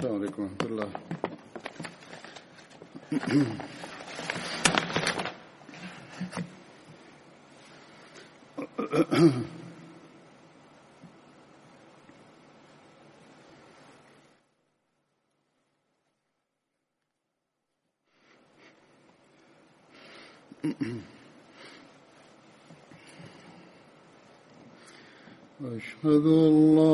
السلام عليكم ورحمة الله أشهد الله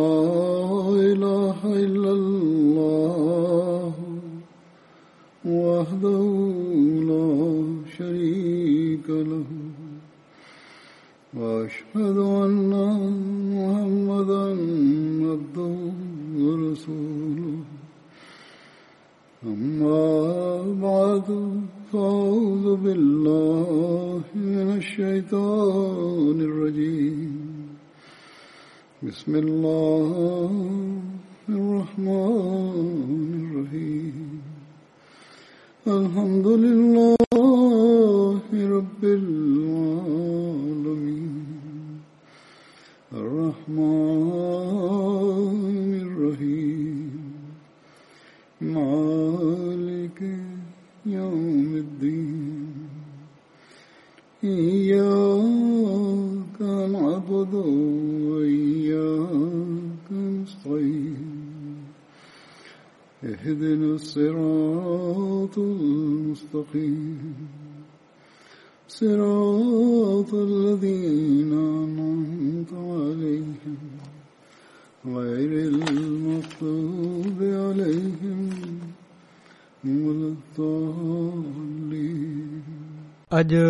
अॼु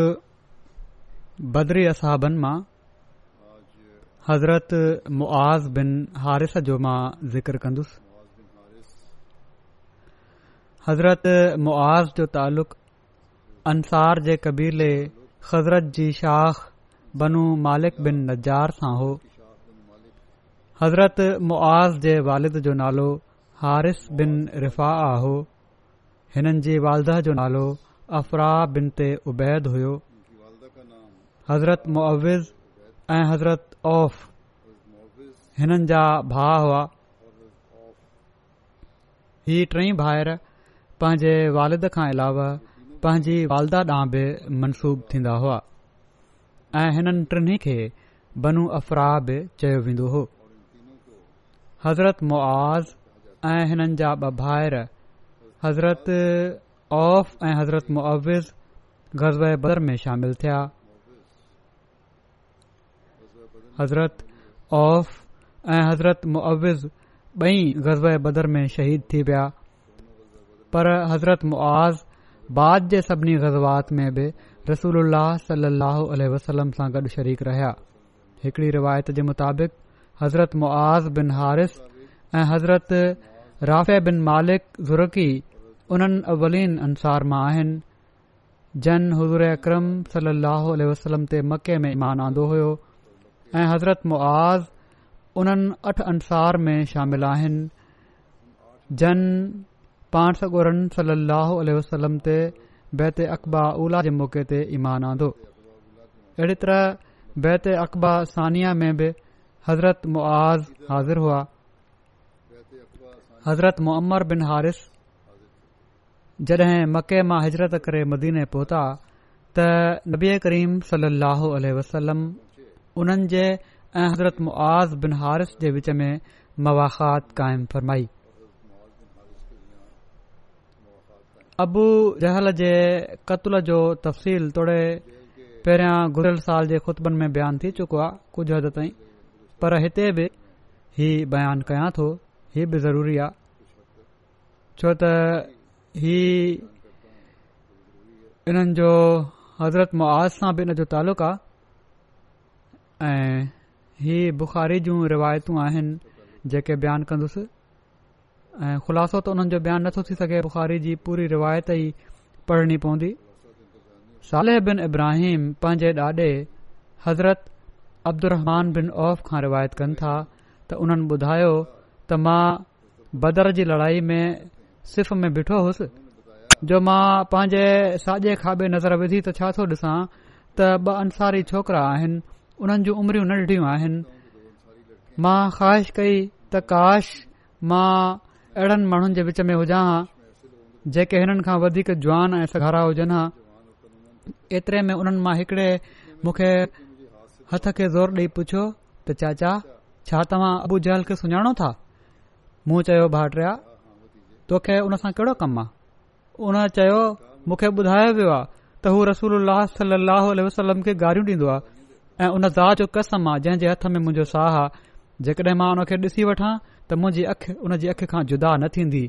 बदरी असहाबनि मां हज़रत मुआज़ बिन हारिस जो मां ज़िक्र कंदुसि हज़रत मुआज़ जो तालुक़ अंसार जे कबीले हज़रत जी शाख़ बनू मालिक बिन नज़ार सां हो हज़रत मुआज़ जे वालिद जो नालो हारिस बिन रिफ़ा हो हिननि जी वालदा जो नालो अफ़राह बिनते उबैद हुओ हज़रत मुआविज़ ऐं हज़रत औफ़ हिननि जा भाउ हुआ हीअ टई भाइर पंहिंजे वालिद खां अलावा पंहिंजी वालदा ॾांहुं बि मनसूब थींदा हुआ ऐं हिननि टिनि खे बनू अफ़राह बि चयो वेंदो हो हज़रत मुआज़ ऐं हिननि जा ॿ भाइर हज़रत औफ़ ऐं हज़रत मुविज़ बदर में शामिल थिया हज़रत औफ़ ऐं हज़रत मुआवज़ ॿई ग़ज़ाए बदर में शहीद थी विया पर हज़रत मुआज़ बाद जे सभिनी ग़ज़वात में बि रसूल अलाह सलाहु आल वसल सां गॾु शरीक रहिया हिकिड़ी रिवायत जे मुताबिक़ हज़रत मुआज़ बन हारि ऐं हज़रत राफ़िया बिन मालिक ज़ुरकी उन अवलीन अंसार मां आहिनि जन हज़ूर अकरम सलह वसलम ते मके में ईमान आंदो हुयो ऐं हज़रत मुआज़ उन्हनि अठ अंसार में शामिल आहिनि जन पाण सगुरन सलाहु वसलम ते बैत अक़बा उला जे मौक़े ते ईमान आंदो अहिड़ी तरह बैत अक़बा सानिया में बि हज़रत मुआज़ हाज़िर हुआ हज़रत मुहमर बिन हारिस जॾहिं मके मां हिजरत करे मदीने पहुता त नबी करीम सली अलसलम उन्हनि जे ऐं हज़रत मुआज़ बिन हारिस जे विच में मवाख़ात क़ाइमु फ़रमाई अबू जहल जे क़तल जो तफ़सील तोड़े पहिरियां घुरियल साल जे ख़ुतबनि में बयानु थी चुको आहे कुझु हदि ताईं पर हिते बि हीउ बयानु कयां थो हीउ बि ज़रूरी आहे छो त ही हिननि जो हज़रत मुआज़ सां बि इन जो तालुक़ु आहे ऐं हीअ बुखारी जूं रिवायतूं आहिनि जेके बयानु कंदुसि ऐं ख़ुलासो त हुननि जो बयानु नथो थी सघे बुख़ारी जी पूरी रिवायत ई पढ़णी पवंदी सालेह बिन इब्राहिम पंहिंजे ॾाॾे हज़रत अब्दुर बिन औफ़ खां रिवायत कनि था त उन्हनि ॿुधायो त मां बदर जी लड़ाई में सिफ में बिठो हुस जो मां पंहिंजे साॼे खाॿे नज़र विझी त छा तो ॾिसां त अंसारी छोकरा आहिनि उन्हनि जूं उमिरियूं नढियूं आहिनि मां ख़्वाहिश कई त काश मां अहिड़नि माण्हुनि जे विच में हुजा हां जेके हिननि खां वधीक जवान ऐं सघारा हुजनि हा एतिरे में उन्हनि मां हिकड़े मूंखे हथ खे ज़ोर ॾेई पुछियो त चाचा छा तव्हां अबू जल खे सुञाणो था मूं चयो तोखे उन सां कहिड़ो कमु आहे उन चयो मूंखे ॿुधायो वियो आहे त हू रसूल अलाह सलाहु वसलम खे गारियूं ॾींदो आहे ऐं उन ज़ा जो कसम आहे जंहिं जे हथ में मुंहिंजो साह आहे जेकॾहिं मां उन खे ॾिसी वठां त मुंहिंजी अखि हुन जी अखि खां जुदा न थींदी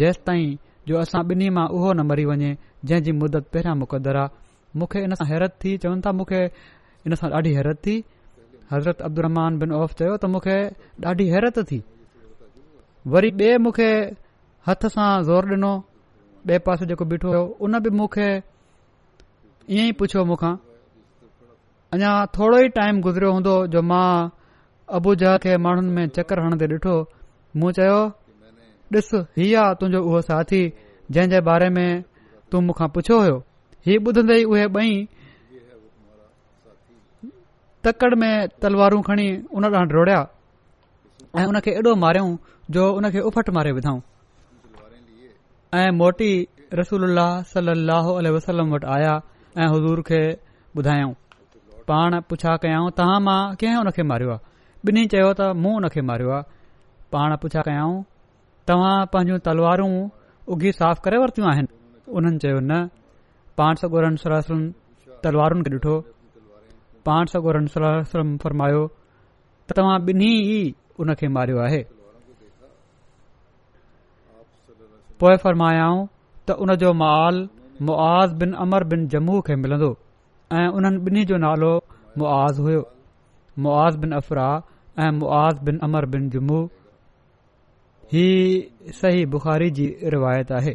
जेसि ताईं जो असां ॿिन्ही मां उहो न मरी वञे जंहिं जी मुदत पहिरियां मुक़दर आहे मूंखे इन सां हैरत थी चवनि था मूंखे इनसां ॾाढी हैरत थी हज़रत अब्दुरमान बिन औफ़ चयो त मूंखे ॾाढी हैरत थी वरी ॿिए मूंखे हथ सां ज़ोर डिनो बे पासे जेको बीठो हो उन बि मुखे इएं ई पुछियो मूंखा अञा थोरो ई टाइम गुज़रियो हूंदो जो मां अबू जहा खे माण्हुनि में चकर हणंदे ॾिठो मूं चयो ॾिस ही आ तुंहिंजो उहो साथी जंहिं जे बारे में तू मूंखा पुछियो हो ही ॿुधंदे ई उहे ॿई तकड़ में तलवारूं खणी उन ॾाहुं डोड़िया ऐं हुन खे एॾो मारियऊं जो उन खे उफट मारे विधऊं ऐं मोटी रसूल सली लहल वसलम वटि आया ऐं हज़ूर खे ॿुधायऊं पाण पुछा कयाऊं तव्हां मां कंहिं हुन खे मारियो आहे ॿिन्ही चयो त मूं हुन खे मारियो आहे पाण पुछा कयाऊं तव्हां पंहिंजूं तलवारूं उघी साफ़ करे वरितियूं आहिनि उन्हनि चयो न पाण सगोरन ॻोरनि सलम तलवारुनि खे ॾिठो पाण सगोरन सलो सलम फरमायो त तव्हां ॿिन्ही ई खे मारियो आहे पोइ फ़रमायाऊं त उन जो माल मुआज़ बिन अमर बिन जम्मू खे मिलंदो ऐं उन्हनि ॿिन्ही जो नालो मुआज़ हुयो मुआज़ बिन अफ़राह ऐं मुआज़ बिन अमर बिन जम्मू ही सही बुख़ारी जी रिवायत आहे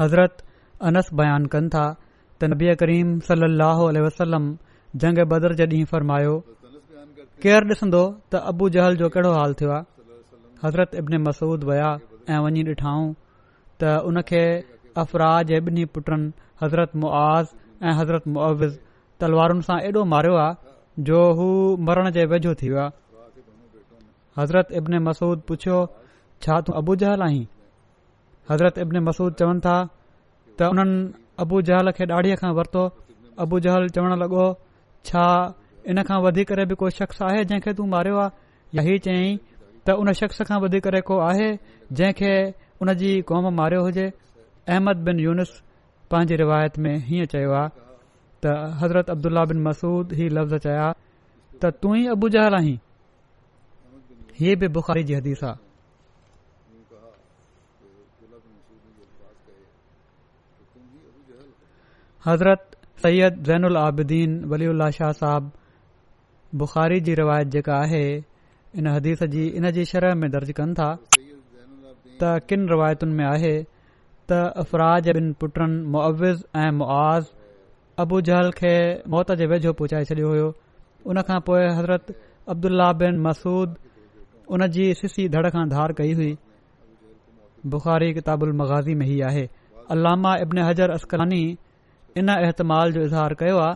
हज़रत अनस बयानु कनि था त नबी करीम सलाह वसलम जंग बदर जे ॾींहुं फ़र्मायो केर ॾिसंदो त अबू जहल जो कहिड़ो हाल थियो आहे हज़रत इब्न मसूद विया ऐं वञी डि॒ठाऊं त उन खे अफ़राज़ जे ॿिन्ही पुटनि हज़रत मुआज़ ऐं हज़रत मुआविज़ तलवारुनि सां एॾो मारियो आहे जो हू मरण जे वेझो थी वियो आहे हज़रत इब्न मसूद पुछियो छा तूं अबू जहल आहीं हज़रत इब्न मसूद चवनि था त उन्हनि अबू जहल खे ॾाढीअ खां वरितो अबू जहल चवणु लॻो छा इन खां वधीक बि को शख़्स आहे जंहिंखे तूं मारियो आहे या हीउ चयाईं त उन शख़्स खां वधीक करे को आहे जंहिंखे उन जी क़ौम मारियो हुजे अहमद बिन युनि पंहिंजी रिवायत में हीअं चयो आहे त हज़रत मसूद ही लफ़्ज़ चया आहे त तू ई जहल जहीं ही बि बुख़ारी जी हदीस आहे हज़रत सैयद ज़ैन आबीदीन वली उल्ला शाह साहब बुख़ारी जी रिवायत जेका आहे इन हदीस जी इन जी शरह में दर्ज कनि था त किन रिवायतुनि में आहे त अफ़राज बिन पुटनि मुआविज़ ऐं मुआज़ अबू जहल खे मौत जे वेझो पहुचाए छडि॒यो हो उन खां पोइ हज़रत अब्दुल्ला बिन मसूद उन जी सिसी धड़ खां धार कई हुई बुख़ारी किताबु मगाज़ी में ई आहे अलामा इब्न हज़र असकलानी इन अतमाल जो इज़हार कयो आहे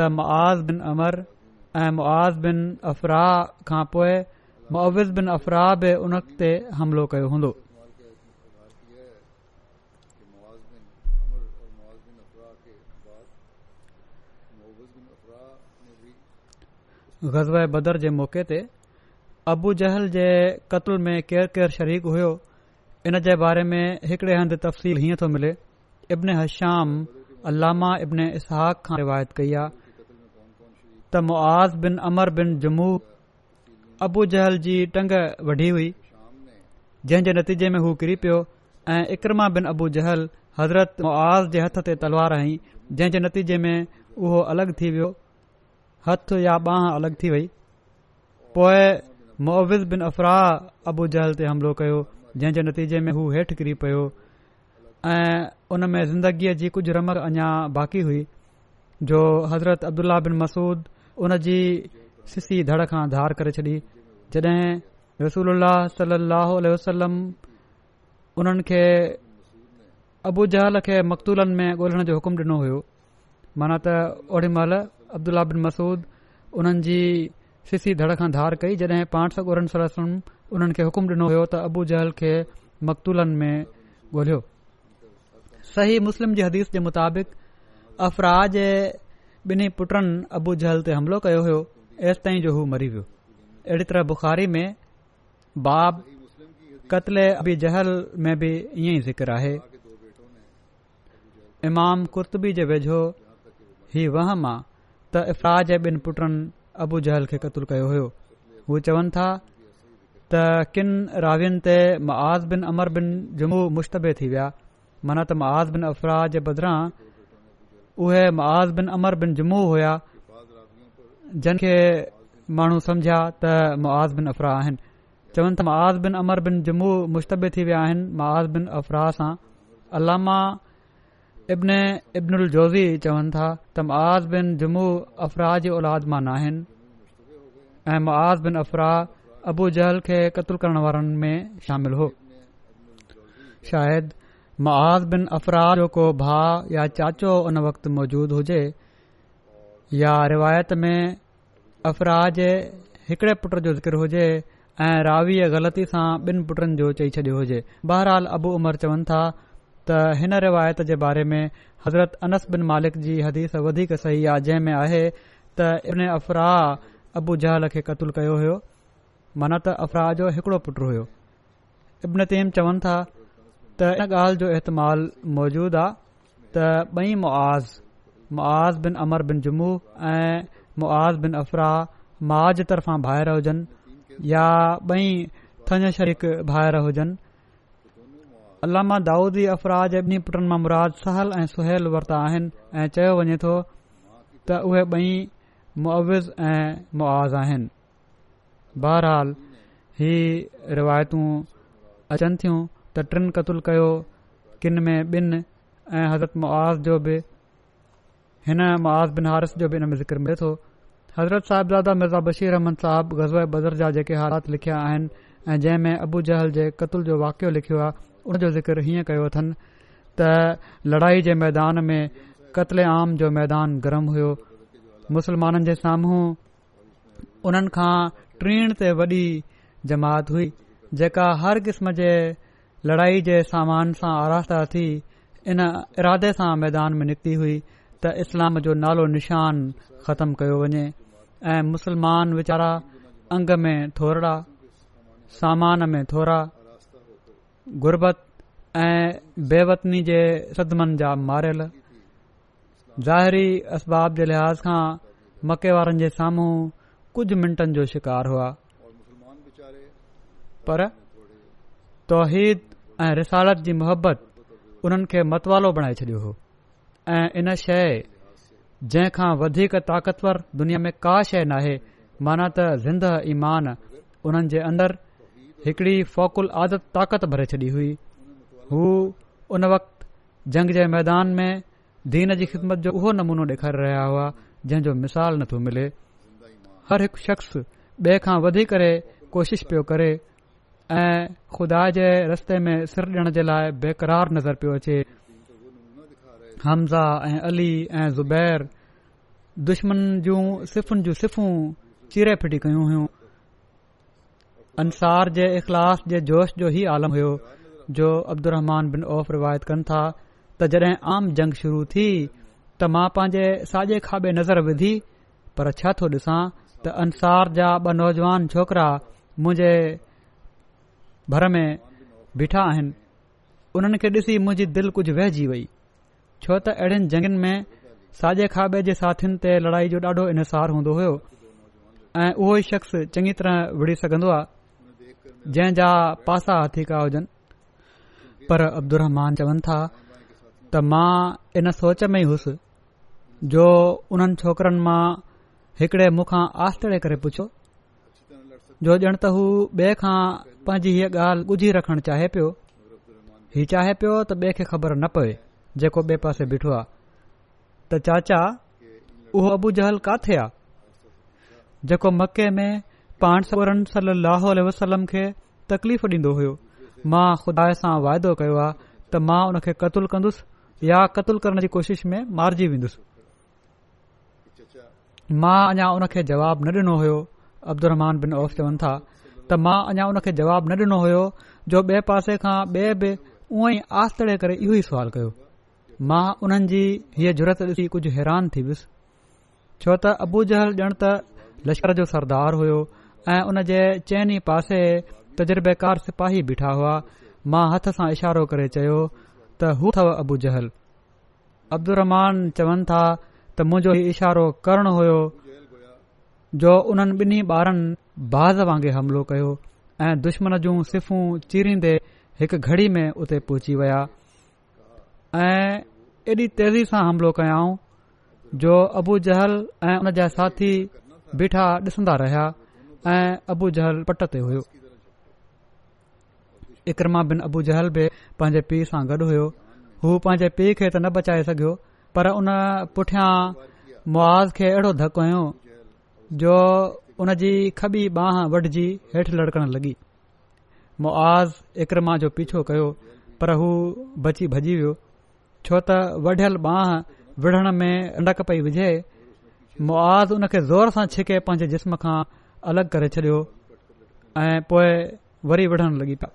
त मुआज़ बिन अमर ऐं मुआज़ बिन अफ़राह खां पोइ मुआिज़ बिन अफ़राह बि उन ते हमिलो कयो हूंदो ग़ज़ बदर जे मौक़े ते अबू जहल जे कतल में केरु केरु शरीक हुयो इन जे बारे में हिकड़े हंधि तफ़सील हीअं थो मिले इब्न हश्ाम अलामा इब्न इसहाक़ इसहक़ रिवायत कई आहे त मुआज़ बिन अमर बिन जमू अबू जहल जी टंग वढी हुई जे नतीजे में हू किरी पियो ऐं इकरमा बिन अबू जहल हज़रत मुआज़ जे हथ ते तलवार आईं जंहिं जे नतीजे में उहो अलॻि थी वियो हथ या बांह अलॻि थी वई पोइ मुअिज़ बिन अफ़राह अबू जहल ते हमिलो कयो जंहिं जे नतीजे में हू हेठि किरी पियो ऐं उन में ज़िंदगीअ जी कुझु रमक अञा बाक़ी हुई जो हज़रत अब्दुल्ला बिन मसूद उन जी सिसी धड़ खां धार करे छॾी जॾहिं रसूल सलाहु वसलम उन्हनि खे अबू जहल खे मकतूलनि में ॻोल्हण जो हुकुम ॾिनो हुयो माना त ओड़ी महिल अब्दुलाह बिन मसूद उन्हनि जी सिसी धड़ खां धार कई जॾहिं पाण सौ ॻोड़नि सरसुनि उन्हनि खे हुकुम ॾिनो हुयो त अबू जहल खे मकतूलनि में ॻोल्हियो सही मुस्लिम जी हदीस जे मुताबिक़ अफ़राज ॿिन्ही पुटनि अबू जहल ते हमिलो कयो हो एसिताईं जो हू मरी वियो अहिड़ी तरह बुख़ारी में बाब क़तल अबी जहल में बि ईअं ई امام आहे इमाम कुर्तबी जे वेझो ही افراج मां त ابو जे ॿिनि पुटनि अबू जहल खे क़तलु कयो हो चवनि था त किन रावियुनि ते महाज़ बिन अमर बिन जुमू मुश्तबे थी विया मन त बिन जे बदिरां उहे मआआ बिन अमर बिन जमू हुया जिन खे माण्हू सम्झिया त मुआज़ बिन अफ़राह आहिनि चवनि त मआआ बिन अमर बिन जमू मुश्तब थी विया आहिनि मआआ बिन अफ़राह सां अलामा इब्न इब्न अल जोज़ी चवनि था त मआआ बिन जमू अफ़राह जी औलाद मां न आहिनि ऐं मआआ बिन अफ़राह अबू जहल खे क़तल करण वारनि में शामिल हो मआज़ افراج अफ़राह जो को भाउ या चाचो उन वक़्तु मौजूदु یا روایت میں افراج अफ़राज़ ہکڑے پٹر جو ذکر ज़िक्र हुजे راوی غلطی ग़लती بن ॿिनि جو जो चई بہرحال ابو عمر چون تھا चवनि था روایت हिन بارے जे बारे में हज़रत अनस बिन مالک جی हदीस वधीक सही आहे जंहिं में आहे त इब्न अफ़राह अबू जहल खे क़तूल कयो हुयो माना त अफ़राह जो हिकिड़ो पुटु हुयो इबनतीम चवनि त इन ॻाल्हि जो इतमाल मौजूदु आहे त बई मुआज़ मुआज़ बिन अमर बिन जुमू ऐं मुआज़ बिन अफ़राह मुआ तरफ़ां ॿाहिरि हुजनि या बई थन शरीक ॿाहिरि हुजनि अलामा दाऊदी अफ़राह जे ॿिन्ही पुटनि मां मुराद सहल ऐं सुहल वरिता आहिनि ऐं चयो वञे थो त उहे बई मुआिज़ ऐं मुआज़ आहिनि बहरहाल ही रिवायतूं अचनि थियूं त टिन कतुल कयो किन में ॿिनि ऐं हज़रत मुआज़ जो बि हिन मुआज़ बिन हारिस जो बि हिन में ज़िक्र मिले थो हज़रत साहिबज़ादा मिर्ज़ा बशीर अहमद साहब ग़ज़ बदर जा जेके हालात लिखिया आहिनि ऐं जंहिं में अबू जहल जे कतुल जो वाक़ियो लिखियो आहे उन जो ज़िक्र हीअं कयो अथनि त लड़ाई जे मैदान में कतल आम जो मैदान गरम हुयो मुसलमाननि जे साम्हूं उन्हनि खां टीण ते वॾी जमात हुई जेका हर क़िस्म जे लड़ाई जे सामान सां आर था थी इन इरादे सां मैदान में निकिती हुई त इस्लाम जो नालो निशान ख़तमु कयो वञे ऐं मुस्लमान विचारा अंग में थोरा सामान में थोरा गुरबत ऐं बेवतनी जे सदिमनि जा मारियल ज़ाहिरी असबाब जे लिहाज़ खां मके वारनि जे साम्हूं कुझु मिंटनि जो शिकार हुआ पर तौहिद ऐं रिसालत जी मुहबत उन्हनि खे मतवालो बणाए छॾियो हो ऐं इन शइ जंहिं खां वधीक ताक़तवर दुनिया में का शइ नाहे माना त ज़िंदह ईमान उन्हनि जे अंदर हिकड़ी फ़ौक़ुल आदत ताक़त भरे छॾी हुई हू उन वक़्त जंग जे मैदान में दीन जी ख़िदमत जो उहो नमूनो ॾेखारी रहिया हुआ जंहिं मिसाल नथो मिले हर हिकु शख़्स ॿिए खां वधी करे पियो करे ऐं खुदा जे रस्ते में सिर ॾिण जे लाइ बेक़रार नज़र पियो अचे हमज़ा ऐं अली ऐं ज़ुबैर दुश्मन जूं सिफ़ुनि जूं सिफ़ूं चिरे फिटी कयूं अंसार जे इख़लास जे जोश जो ई आलम हुयो जो अब्दु बिन औफ़ रिवायत कनि था त जॾहिं आम जंग शुरू थी त मां पंहिंजे साॼे खां नज़र विधी पर छा थो ॾिसां त अंसार जा ॿ नौजवान छोकरा मुंहिंजे भर में बीठा आहिनि उन्हनि खे ॾिसी मुंहिंजी दिलि कुझु वहिजी वई छो त अहिड़ियुनि जंगनि में साॼे खां ॿिए जे साथीनि ते लड़ाई जो ॾाढो इनसार हूंदो हो ऐं उहो ई शख़्स चङी तरह विड़ी सघंदो आहे जंहिं जा पासा हथी कया हुजनि पर अब्दु रहमान चवनि था त मां इन सोच में ई हुयुसि जो उन्हनि छोकरनि मां हिकड़े मुखां आस्तड़े करे पुछो जो ॼण त हू ॿिए खां पंहिंजी हीअ ॻाल्हि ॻुझी रखण चाहे पियो हीउ चाहे पियो त ॿिए खे ख़बर न पए जेको बे॒ पासे बीठो आहे त चाचा उहो अबु जहल काथे आहे जेको मके में पाण सबरन सलाहु वसलम खे तकलीफ़ डि॒न्दो हो मां खुदा सां वाइदो कयो आहे त मां उन खे कत्ल कंदुसि या कतुलु करण जी कोशिशि में मारिजी वेंदुसि मां अञा उन खे जवाब न डि॒नो होयो अब्दुहमान बिन ऑफ चवनि था त मां अञा उन खे जवाबु न ॾिनो हुयो जो ॿिए पासे खां ॿिए बि उहं ई आस्तड़े करे इहो ई सुवाल कयो मां उन्हनि जी हीअ ज़रूरत ॾिसी कुझु हैरान थी वियुसि छो त अबू जहल ॼण त लश्कर जो सरदार हुयो ऐं उन जे चइनि पासे तजुर्बेकार सिपाही बीठा हुआ मां हथ सां इशारो करे चयो त हू अथव अबू जहल अब्दुमान चवनि था त मुंहिंजो हीउ इशारो करण हुयो जो उन्हनि ॿिन्ही ॿारनि बाज़ वांगुरु हमिलो कयो ऐं दुश्मन जूं सिफ़ूं चीरींदे हिकु घड़ी में उते पहुची विया ऐं एॾी तेज़ी सां हमिलो कयाऊं जो अबू जहल ऐं उन जा साथी बीठा ॾिसंदा रहिया ऐं अबू जहल पट ते हुयो इकरमा बिन अबू जहल बि पंहिंजे पीउ सां गॾु हुयो हू पंहिंजे पीउ खे त न बचाए सघियो पर उन पुठियां मुआज़ खे अहिड़ो धकु आहियो जो उन जी खबी बांह वढिजी हेठि लड़कणु लॻी मुआज़ इकरमा जो पीछो कयो पर हू बची भॼी वियो छो त वढियल बांह विढ़ण में अंडक पई विझे मुआज़ उन खे ज़ोर सां छिके पंहिंजे जिस्म खां अलॻि करे छॾियो ऐं पोएं वरी विढ़णु लॻी पिया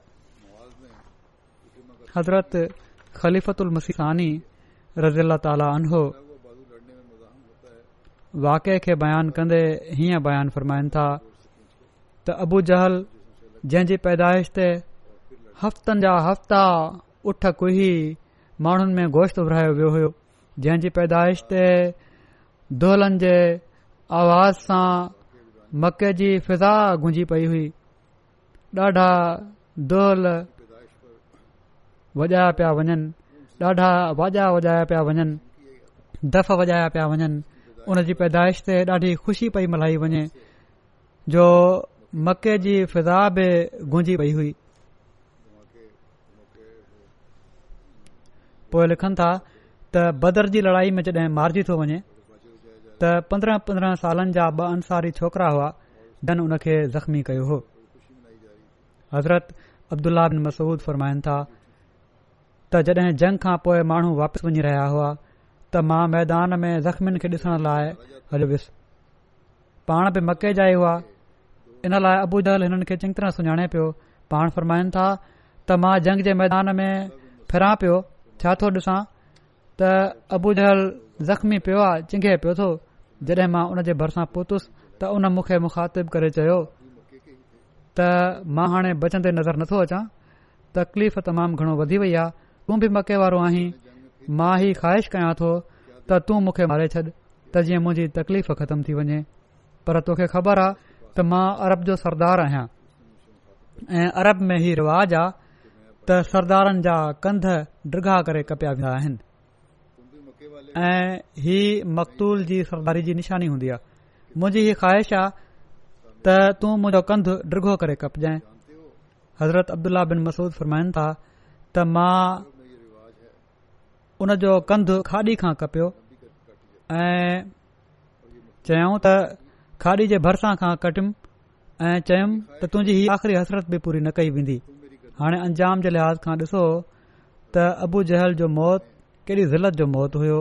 हज़रत ख़लीफ़त मसीसानी रज़ी अला ताली अन वाक़े खे बयानु कंदे हीअं बयानु फ़रमाईनि था त अबू जहल जंहिंजी पैदाइश ते हफ़्तनि जा हफ़्ता उठ कुही माण्हुनि में गोश्त विरायो वियो हुयो जंहिं पैदाइश ते दुहलनि जे आवाज़ सां मके जी फिज़ा गुंजी पेई हुई ॾाढा दोहल वॼाया पिया वञनि ॾाढा वाजा वॼाया पिया वञनि दफ़ वॼाया पिया वञनि उन जी पैदाइश ते ॾाढी खु़शी पई मल्हाई वञे जो मके जी फिज़ा बि गूंजी पई हुई पो लिखनि था त बदर जी लड़ाई में जड॒हिं मारिजी थो वञे त पंद्रहं पंद्रहं सालनि जा ब अंसारी छोकिरा हुआ धन उन खे ज़ख़्मी कयो हो हज़रत अब्दुल्ला बिन मसूद फरमाइनि था त जड॒ जंग खां पोइ माण्हू वापसि वञी रहिया हुआ त मां मैदान में जख़्मीनि खे ॾिसण लाइ हलियो वियुसि पाण बि मके जा आयो आहे इन लाइ अबू जहल हिननि खे चिंगी तरह सुञाणे पियो पाण फरमाइन था त मां जंग जे मैदान में फिरां पियो छा थो ॾिसां त जहल ज़ख़्मी पियो आहे चिंघे पियो थो जॾहिं मां उन जे भरिसां पहुतुसि त उन मूंखे मुखातिबु करे चयो त मां हाणे बचंदे नज़र नथो अचां तकलीफ़ तमामु घणो वधी वई आहे तूं बि मके वारो आहीं मां ही ख़्वाहिश कयां थो त तूं मूंखे मारे छॾ त जीअं मुंहिंजी तकलीफ़ ख़तम थी वञे पर तोखे ख़बर आहे त मां अरब जो सरदार आहियां ऐं अरब में ही रिवाज़ आहे त सरदारनि जा कंध डिगाह करे कपिया विया आहिनि ऐं ही मकतूल जी सरदारी जी निशानी हूंदी आहे मुंहिंजी ही ख़्वाहिश आहे त तूं मुंहिंजो कंधु डिघो करे कपजाइ हज़रत अब्दुल्ल्ल्ल्ल्ला बिन मसूद फरमाइनि था त मां उन जो कंधु खाॾी खां कपियो ऐं चयऊं त खाॾी जे भरिसां खां कटियुमि ऐं चयुमि त तुंहिंजी हीअ आख़िरी हसरत बि पूरी न कई वेंदी हाणे अंजाम जे लिहाज़ खां ॾिसो त अबू जहल जो मौत कहिड़ी ज़िलत जो मौत हुयो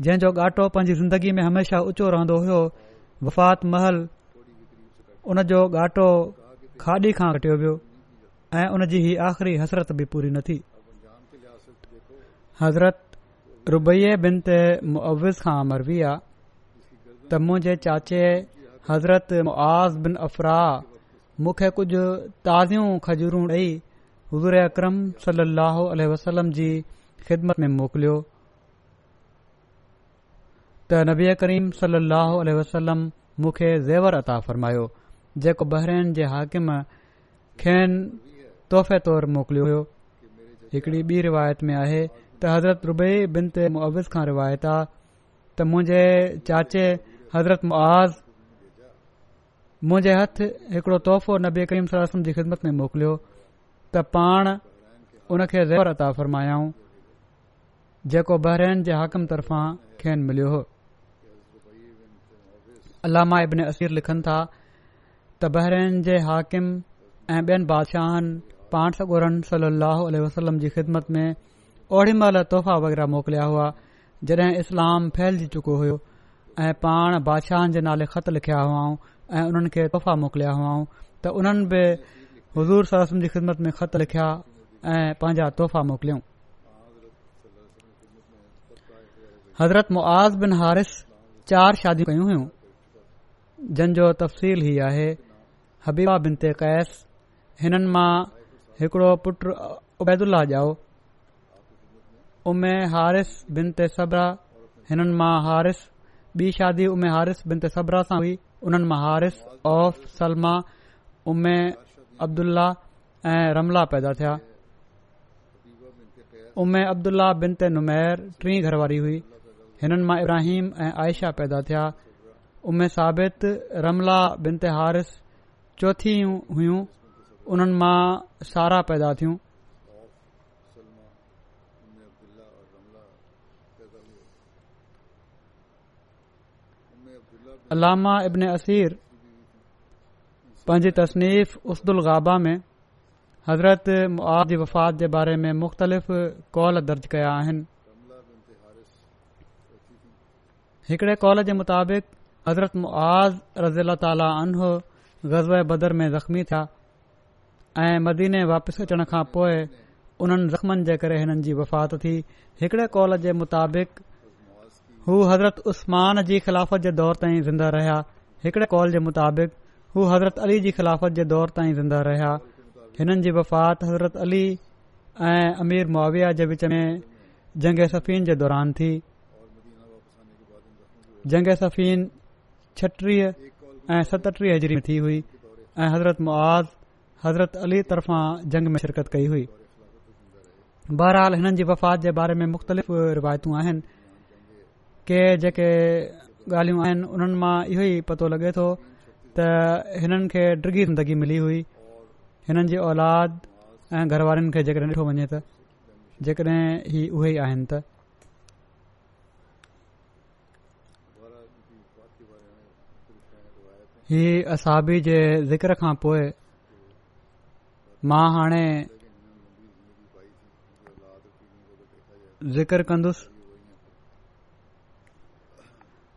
जंहिंजो ॻाटो पंहिंजी ज़िंदगी में हमेशा ऊचो रहंदो हुयो वफ़ात महल उन जो ॻाटो खाॾी खां कटियो वियो ऐं उन जी हीअ आख़िरी हसरत बि पूरी न थी हज़रत रुबैये बिन ते मुआविज़ खां मरबी आहे त मुंहिंजे चाचे हज़रत मुआज़ बिन अफ़राह मूंखे कुझु ताज़ियूं खजूरूं ॾेई हुज़ूर अक्रम वसलम जी ख़िदमत में मोकिलियो त नबी करीम सलोह वसलम मूंखे ज़ेवर अता फ़रमायो जेको बहरेन जे हाकिम खेन तोहफ़े तौर मोकिलियो हो हिकड़ी ॿी रिवायत में आहे त हज़रत रुबई बिन ते मुआविज़ रिवायत आहे त मुंहिंजे चाचे हज़रत मुआज़ मुंहिंजे हथ हिकड़ो तोहफ़ो नबी करीम सलाह जी ख़िदमत में मोकिलियो त पाण उन खे ज़हरता फरमायाऊं जेको बहिर जे हाकम तरफ़ां खेनि मिलियो हो अलामा असीर लिखनि था त बहिरन जे हाकिम ऐं ॿियनि बादशाहनि पाण सगुरनि सली अल वसलम जी ख़िदमत में ओॾी महिल तोहफ़ा वग़ैरह मोकिलिया हुआ जॾहिं इस्लाम फैलजी चुको हुयो ऐं पाण बादशाहनि जे नाले ख़त लिखिया हुआ ऐं उन्हनि खे तोहफ़ा मोकिलिया हुआ त उन्हनि बि हज़ूर सरसम जी ख़िदमत में ख़त लिखिया ऐं पंहिंजा तोहफ़ा मोकिलियऊं हज़रत मुआज़ बिन हारिस चार शादी कयूं हुइयूं जंहिंजो तफ़सील हीउ आहे हबीबा बिन ते कैस हिननि मां हिकिड़ो पुटु उबैदुल्ला ॼाओ उमे हारिस बिन ते सबरा हिननि मां हारिस ॿी शादी उमिर हारिस बिन ते सबरा सां हुई उन्हनि मां हारिस औफ़ सलमा उमे अब्दुला ऐं रमला पैदा थिया उमे अब्दुल्ल्लाह बिन ते नुमैर टीं घरवारी हुई हिननि मां इब्राहिम ऐं आयशा पैदा थिया उमे साबित रमला बिनत हारिस चौथीं हुइयूं उन्हनि मां सारा पैदा थियूं अलामा इब्न असीर पंहिंजी तसनीफ़ उसदुल गाबा में हज़रत मुआ वफ़ात जे बारे में मुख़्तलिफ़ مختلف दर्ज درج आहिनि हिकिड़े कॉल जे मुताबिक़ हज़रत मुआ रज़ील ताली ग़ज़व बदर में ज़ख़्मी थिया ऐं मदीने वापसि अचण खां पोइ उन्हनि زخمن जे करे वफ़ात थी हिकिड़े कॉल जे मुताबिक़ हू हज़रत उस्मान जी ख़िलाफ़त जे दौर ताईं ज़िंदा रहिया हिकड़े कॉल जे मुताबिक़ हू हज़रत अली जी ख़िलाफ़त जे दौर ताईं ज़िंदा रहिया हिननि जी वफ़ात हज़रत अली ऐं अमीर मुआविया जे विच में जंग सफ़ीन जे दौरान थी जंग सफ़ीन छटीह ऐं सतटीह हजरी में थी हुई ऐं हज़रत मुआज़ हज़रत अली तरफ़ां जंग में शिरकत कई हुई बहरहाल हिननि जी वफ़ात जे बारे में मुख़्तलिफ़ रिवायतूं आहिनि के जेके ॻाल्हियूं आहिनि उन्हनि मां इहो ई पतो लॻे थो त हिननि खे डि॒गी ज़िंदगी मिली हुई हिननि जी औलाद ऐं घर वारनि खे जेकॾहिं ॾिठो वञे त जेकॾहिं ही उहे ई आहिनि त ही असाबी जे ज़िक्र खां पोइ मां हाणे ज़िक्र कंदुसि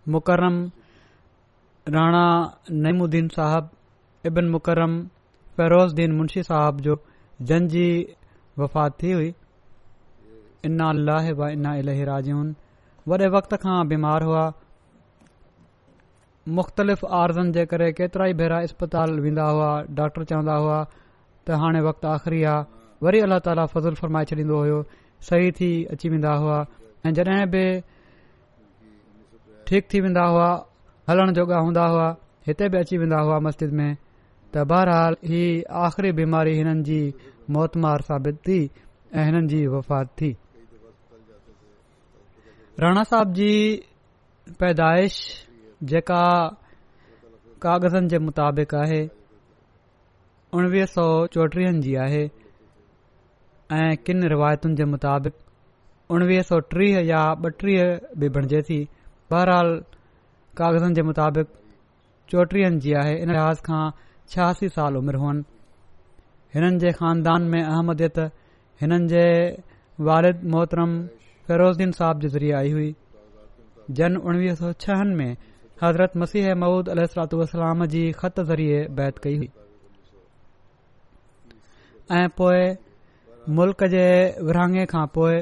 मुकरम राणा नईमुद्दीन साहब इबन मुकरम फ़हिरोज़्दीन मुंशी साहब जो जन जी वफ़ात थी हुई इना अलाह इना इलाही राजून वॾे वक़्त खां बीमार हुआ मुख़्तलिफ़ आरज़नि जे करे केतिरा ई भेरा अस्पताल वेंदा हुआ डॉक्टर चवंदा हुआ त हाणे वक़्तु आख़िरी आहे वरी अलाह ताला फज़ुल फरमाए छॾींदो हुयो सही थी अची वेंदा हुआ ऐं जॾहिं बि ठीक थी वेंदा हुआ हलण जोॻा हूंदा हुआ हिते बि अची वेंदा हुआ मस्जिद में त बहरहाल ही आख़िरी बीमारी हिननि जी मौतमार साबित थी ऐं हिननि जी वफ़ात थी राणा साहब जी पैदाइश जेका कागज़नि जे मुताबिक़ आहे उणिवीह सौ चोटीहनि जी आहे ऐं किन रिवायतुनि जे मुताबिक़ उणवीह सौ टीह या ॿटीह बि बणिजे थी बहरहाल कागज़नि जे मुताबिक़ चोटीहनि जी आहे इन लिहाज़ खां छहासी साल उमिरि हुअनि हिननि जे खानदान में अहमदियत हिननि जे वालिद मोहतरम फ़हिरोज़्द्दीन साहब जे ज़रिए आई हुई जन उणिवीह सौ छहनि में हज़रत मसीह ममूद अल जी ख़त ज़रिए बैद कई हुई ऐं पोएं मुल्क जे विरहाङे खां पोइ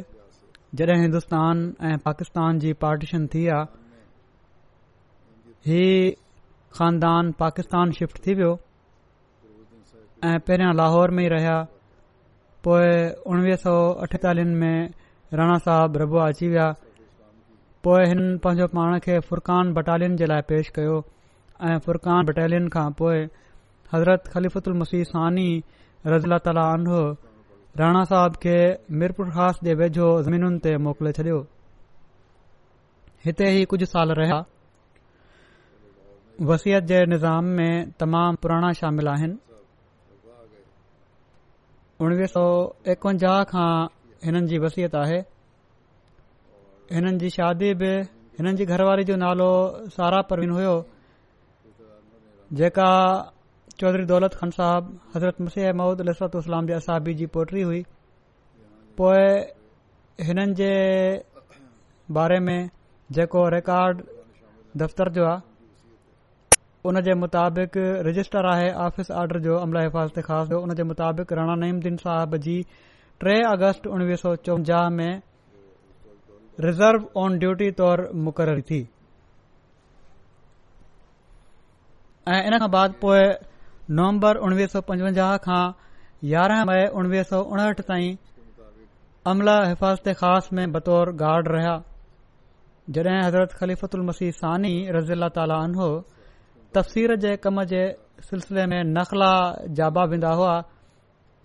जॾहिं हिंदुस्तान ऐं पाकिस्तान जी पाटीशन थी आहे हीअ ख़ानदान पाकिस्तान शिफ्ट थी वियो ऐं पहिरियां लाहौर में रहिया पोइ उणिवीह सौ अठेतालीहनि में राणा साहब रबुआ अची विया पोइ हिन पंहिंजो पाण खे फुरक़ बटालियन जे लाइ पेश कयो ऐं फुरकान बटालियन खां पोइ हज़रत ख़लीफ़ुदुल मसीह सानी रज़ला ताला अनो राणा साहब खे मीरपुर ख़ासि जे वेझो ज़मीनुनि ते मोकिले छॾियो हिते ई कुझु साल रहिया वसियत जे निज़ाम में तमामु पुराणा शामिल आहिनि उणिवीह सौ एकवंजाह खां हिननि जी वसियत आहे हिननि जी शादी बि हिननि जी घरवारी जो नालो सारा परवीन हुयो जेका चौधरी दौलत ख़ान साहबु हज़रत मुसीह महूद लिस्तलाम असाबी जी पोटरी हुई पोएं हिननि जे बारे में जेको रिकॉड दफ़्तरु जो आहे उन जे मुताबिक़ रजिस्टर आहे आफ़िस ऑर्डर जो अमला हिफ़ाज़त خاص जो हुन जे मुताबिक़ राणा नीम दीन साहिब जी टे अगस्त उणिवीह सौ चौवंजाह में रिज़र्व ऑन ड्यूटी तौरु मुक़ररु थी ऐं इन खां बाद पोएं नवंबर उणिवीह सौ पंजवंजाह खां यारहं मई उणिवीह सौ उणहठि ताईं अमला हिफ़ाज़त ख़ास में बतौर गार्ड रहिया जड॒हिं हज़रत मसीह सानी रज़ी अला ताला तफ़सीर जे कम जे सिलसिले में नखला जाबा वेंदा हुआ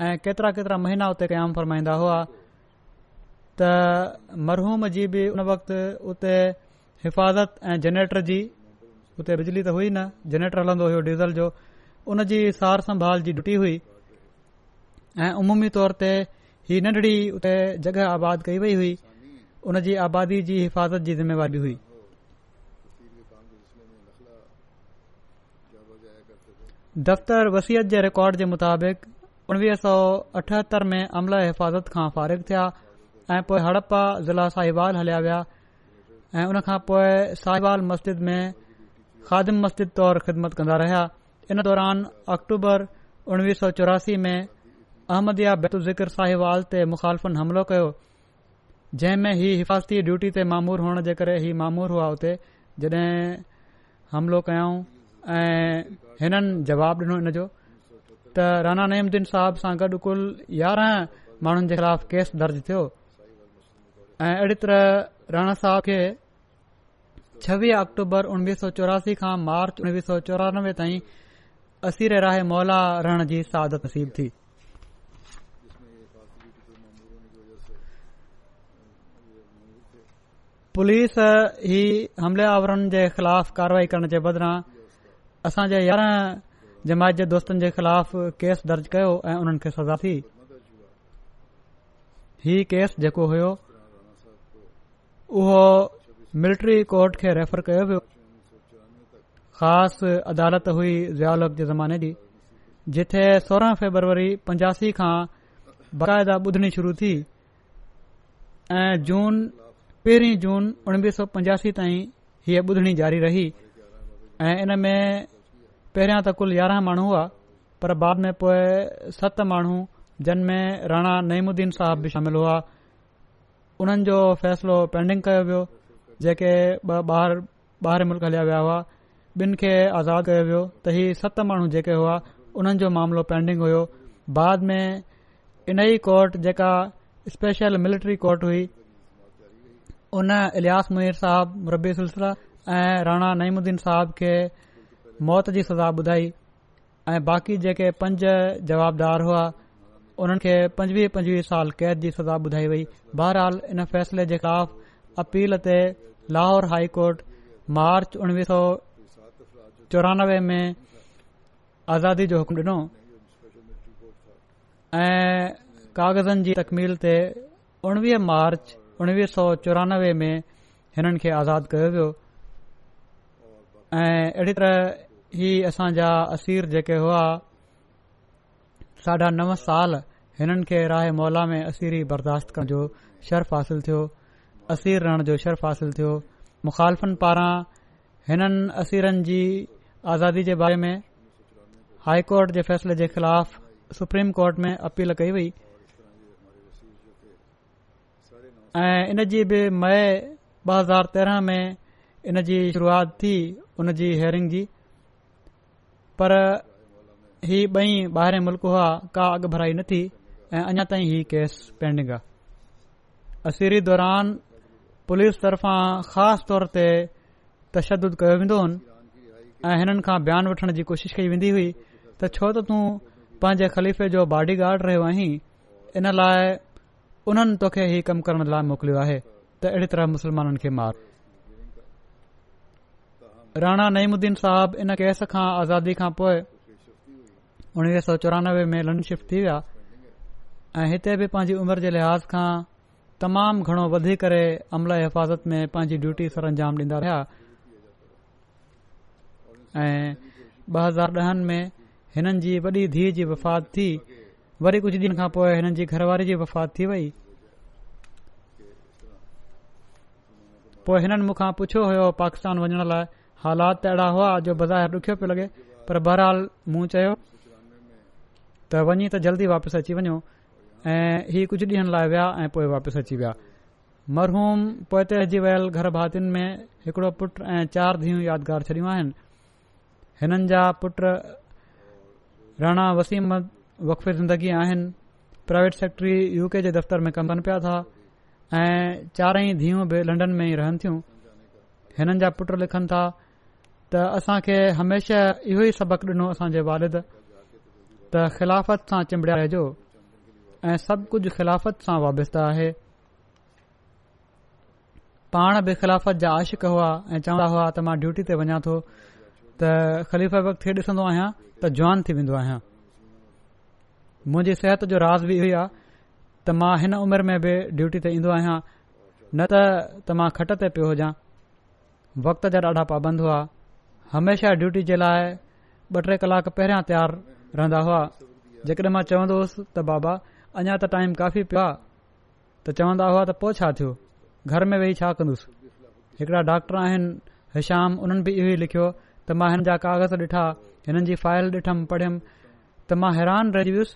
ऐं केतिरा केतिरा महीना उते क़याम फरमाईंदा हुआ त मरहूम जी बि उन वक़्ति उते हिफ़ाज़त ऐं जनरेटर जी उते बिजली त हुई न जनरेटर हलंदो हुयो डीज़ल जो उन जी सार संभाल जी ड्यूटी हुई ऐं उमूमी तौर ते ही नंढड़ी उते जॻहि आबाद कई वई हुई उन जी आबादी जी हिफ़ाज़त जी ज़िम्मेवारी हुई दफ़्तर वसियत जे रिकॉर्ड जे मुताबिक़ उणिवीह सौ अठहतरि में अमल हिफ़ाज़त खां फारिग थिया ऐं हड़प्पा ज़िला साहिबाल हलिया विया ऐं उनखां पोइ साहिवा मस्जिद में ख़ादिम मस्जिद तौर ख़िदमत कंदा रहिया इन दौरान अक्टूबर उणिवीह सौ चौरासी में अहमदया बेतु ज़िक्र साहिबाल ते मुख़ालफ़न हमिलो कयो जंहिं में हीउ हिफ़ाज़ती ड्यूटी ते मामूर हुअण जे करे ही मामूरु हुआ उते जड॒हिं हमिलो कयाऊं ऐं हिननि जवाब डि॒नो हिन जो त राणा नद्दीन साहब सां गॾु कुल यारहं माण्हुनि जे ख़िलाफ़ केस दर्ज थियो ऐं अहिड़ी तरह राणा साहब खे छवीह अक्टूबर उणिवीह सौ चौरासी खां मार्च उणिवीह सौ चौरानवे ताईं असीरे राहे मौला रहण जी सादत सील थी पुलिस ही हमलावरनि जे ख़िलाफ़ु कार्यवाही करण जे बदिरां असां जे यारहं जमायत जे दोस्तनि जे ख़िलाफ़ केस दर्ज कयो ऐं उन्हनि खे सजा थी हीउ केस जेको हुयो उहो मिलिट्री कोर्ट खे रेफर कयो वियो ख़ासि अदालत हुई ज़ियाल जे ज़माने जी जिथे सोरहां फेबरवरी पंजासी खां बाक़ाइदा ॿुधणी शुरू थी ऐं जून पहिरीं जून उणिवीह सौ पंजासी ताईं हीअ ॿुधणी जारी रही ऐं इन में पहिरियां त कुल यारहं माण्हू हुआ पर बाद में पोइ सत माण्हू जिन में राणा नईमुद्दीन साहब बि शामिल हुआ उन्हनि जो फ़ैसिलो पेंडिंग कयो वियो जेके ॿ ॿाहिरि मुल्क हलिया विया हुआ ॿिनि खे आज़ादु कयो वियो त इहे सत माण्हू जेके हुआ उन्हनि जो मामिलो पैंडिंग हुयो बाद में इन इनई कोर्ट जेका स्पेशल मिलिट्री कोर्ट हुई उन इलियास मु साहब रबी सिलसिला ऐं राणा नईमुद्दीन साहब खे मौत जी सज़ा ॿुधाई ऐं बाक़ी जेके पंज जवाबदार हुआ उन्हनि खे पंजुवीह पंजवीह साल क़ैद जी सज़ा ॿुधाई वई बहरहाल इन फ़ैसिले जे ख़िलाफ़ अपील ते लाहौर हाई कोर्ट मार्च उणिवीह सौ चौरानवें में आज़ादी जो हुकुम ॾिनो ऐं कागज़नि जी तकमील ते उणिवीह मार्च उणिवीह सौ चौरानवें में हिननि खे आज़ादु कयो वियो ऐं अहिड़ी तरह इहा असांजा असीर जेके हुआ साढा नव साल हिननि खे राह मौला में असीरी बर्दाश्त करण जो शर्फ़ हासिल थियो असीर रहण जो शर्फ़ हासिल थियो मुख़ालफ़नि पारां हिननि असीरनि जी आज़ादी जे बारे में हाईकोर्ट कोर्ट जे फ़ैसिले जे ख़िलाफ़ सुप्रीम कोर्ट में अपील कई वेई ऐं इन जी बि मई ॿ हज़ार तेरहं में इन जी शुरुआति थी उन जी हियरिंग जी पर ही ॿई ॿाहिरें मुल्क हुआ का अॻु भराई नथी ऐं अञा ताईं हीउ केस पेंडिंग आहे असीरी दौरान पुलिस तरफ़ां ख़ासि तौर ते तशद कयो वेंदो हुनि ऐं हिननि खां बयानु वठण जी कोशिश कई वेंदी हुई त छो त तूं पंहिंजे ख़लीफ़े जो बॉडीगार्ड रहियो आहीं इन लाइ उन्हनि तोखे इहो कमु करण लाइ मोकिलियो आहे त अहिड़ी तरह मुस्लमाननि खे मार राणा नईमुद्दीन साहब इन केस खां आज़ादी खां पोइ उणिवीह सौ चौरानवे में लन शिफ्ट थी विया ऐं हिते बि पंहिंजी उमर जे लिहाज़ खां तमामु घणो वधी करे अमल हिफ़ाज़त में पंहिंजी ड्यूटी सर अंजाम ॾींदा रहिया ऐं ॿ हज़ार ॾहनि में हिननि जी वॾी धीअ जी वफ़ात थी वरी कुझु ॾींहं खां पोइ हिननि जी घरवारी जी वफ़ात थी वई पोइ हिननि मूंखां पुछियो हुयो पाकिस्तान वञण लाइ हालात त अहिड़ा हुआ जो बाज़ारि ॾुखियो पियो लॻे पर बहरहाल मूं चयो त वञी त जल्दी वापसि अची वञो ऐं इहे कुझु ॾींहनि लाइ विया ऐं पोइ वापसि अची विया मरहूम पोइ ते अची वियल घर भातियुनि में हिकड़ो पुट ऐं चार धीउ यादगार छॾियूं आहिनि हिननि जा पुट राणा वसीम वकफी ज़िंदगी आहिनि प्राइवेट सेक्ट्री यू के जे दफ़्तर में कमनि पिया था ऐं चारई धीअ बि लंडन में ई रहनि थियूं हिननि जा पुट लिखनि था त असां खे हमेशा इहो ई सबक़ ॾिनो असांजे वालिद त ख़िलाफ़त सां चिंबिड़िया रहिजो ऐं सभु कुझु ख़िलाफ़त सां वाबस्तु आहे पाण बि ख़िलाफ़त जा आशिक़ हुआ ऐं चवंदा हुआ त मां ड्यूटी ते वञा थो त ख़लीफ़ वक़्त ॾिसंदो आहियां त जवान थी वेंदो आहियां मुंहिंजी सिहत जो राज़ बि इहो ई आहे त मां हिन उमिरि में बि ड्यूटी ते ईंदो आहियां न त मां खट ते पियो हुजा वक़्त जा ॾाढा पाबंद हुआ हमेशा ड्यूटी जे लाइ ॿ टे कलाक पहिरियां तयार रहंदा हुआ जेकॾहिं मां चवंदो होसि त बाबा अञा त टाइम काफ़ी पियो आहे त चवंदा हुआ त पोइ छा थियो घर में वेही छा कन्दुसि हिकड़ा डॉक्टर आहिनि हिशाम हुननि बि इहो ई लिखियो त मां हिन जा कागज़ ॾिठा हिननि जी फाइल ॾिठमि पढ़ियुमि त मां हैरान रहिजी वियुसि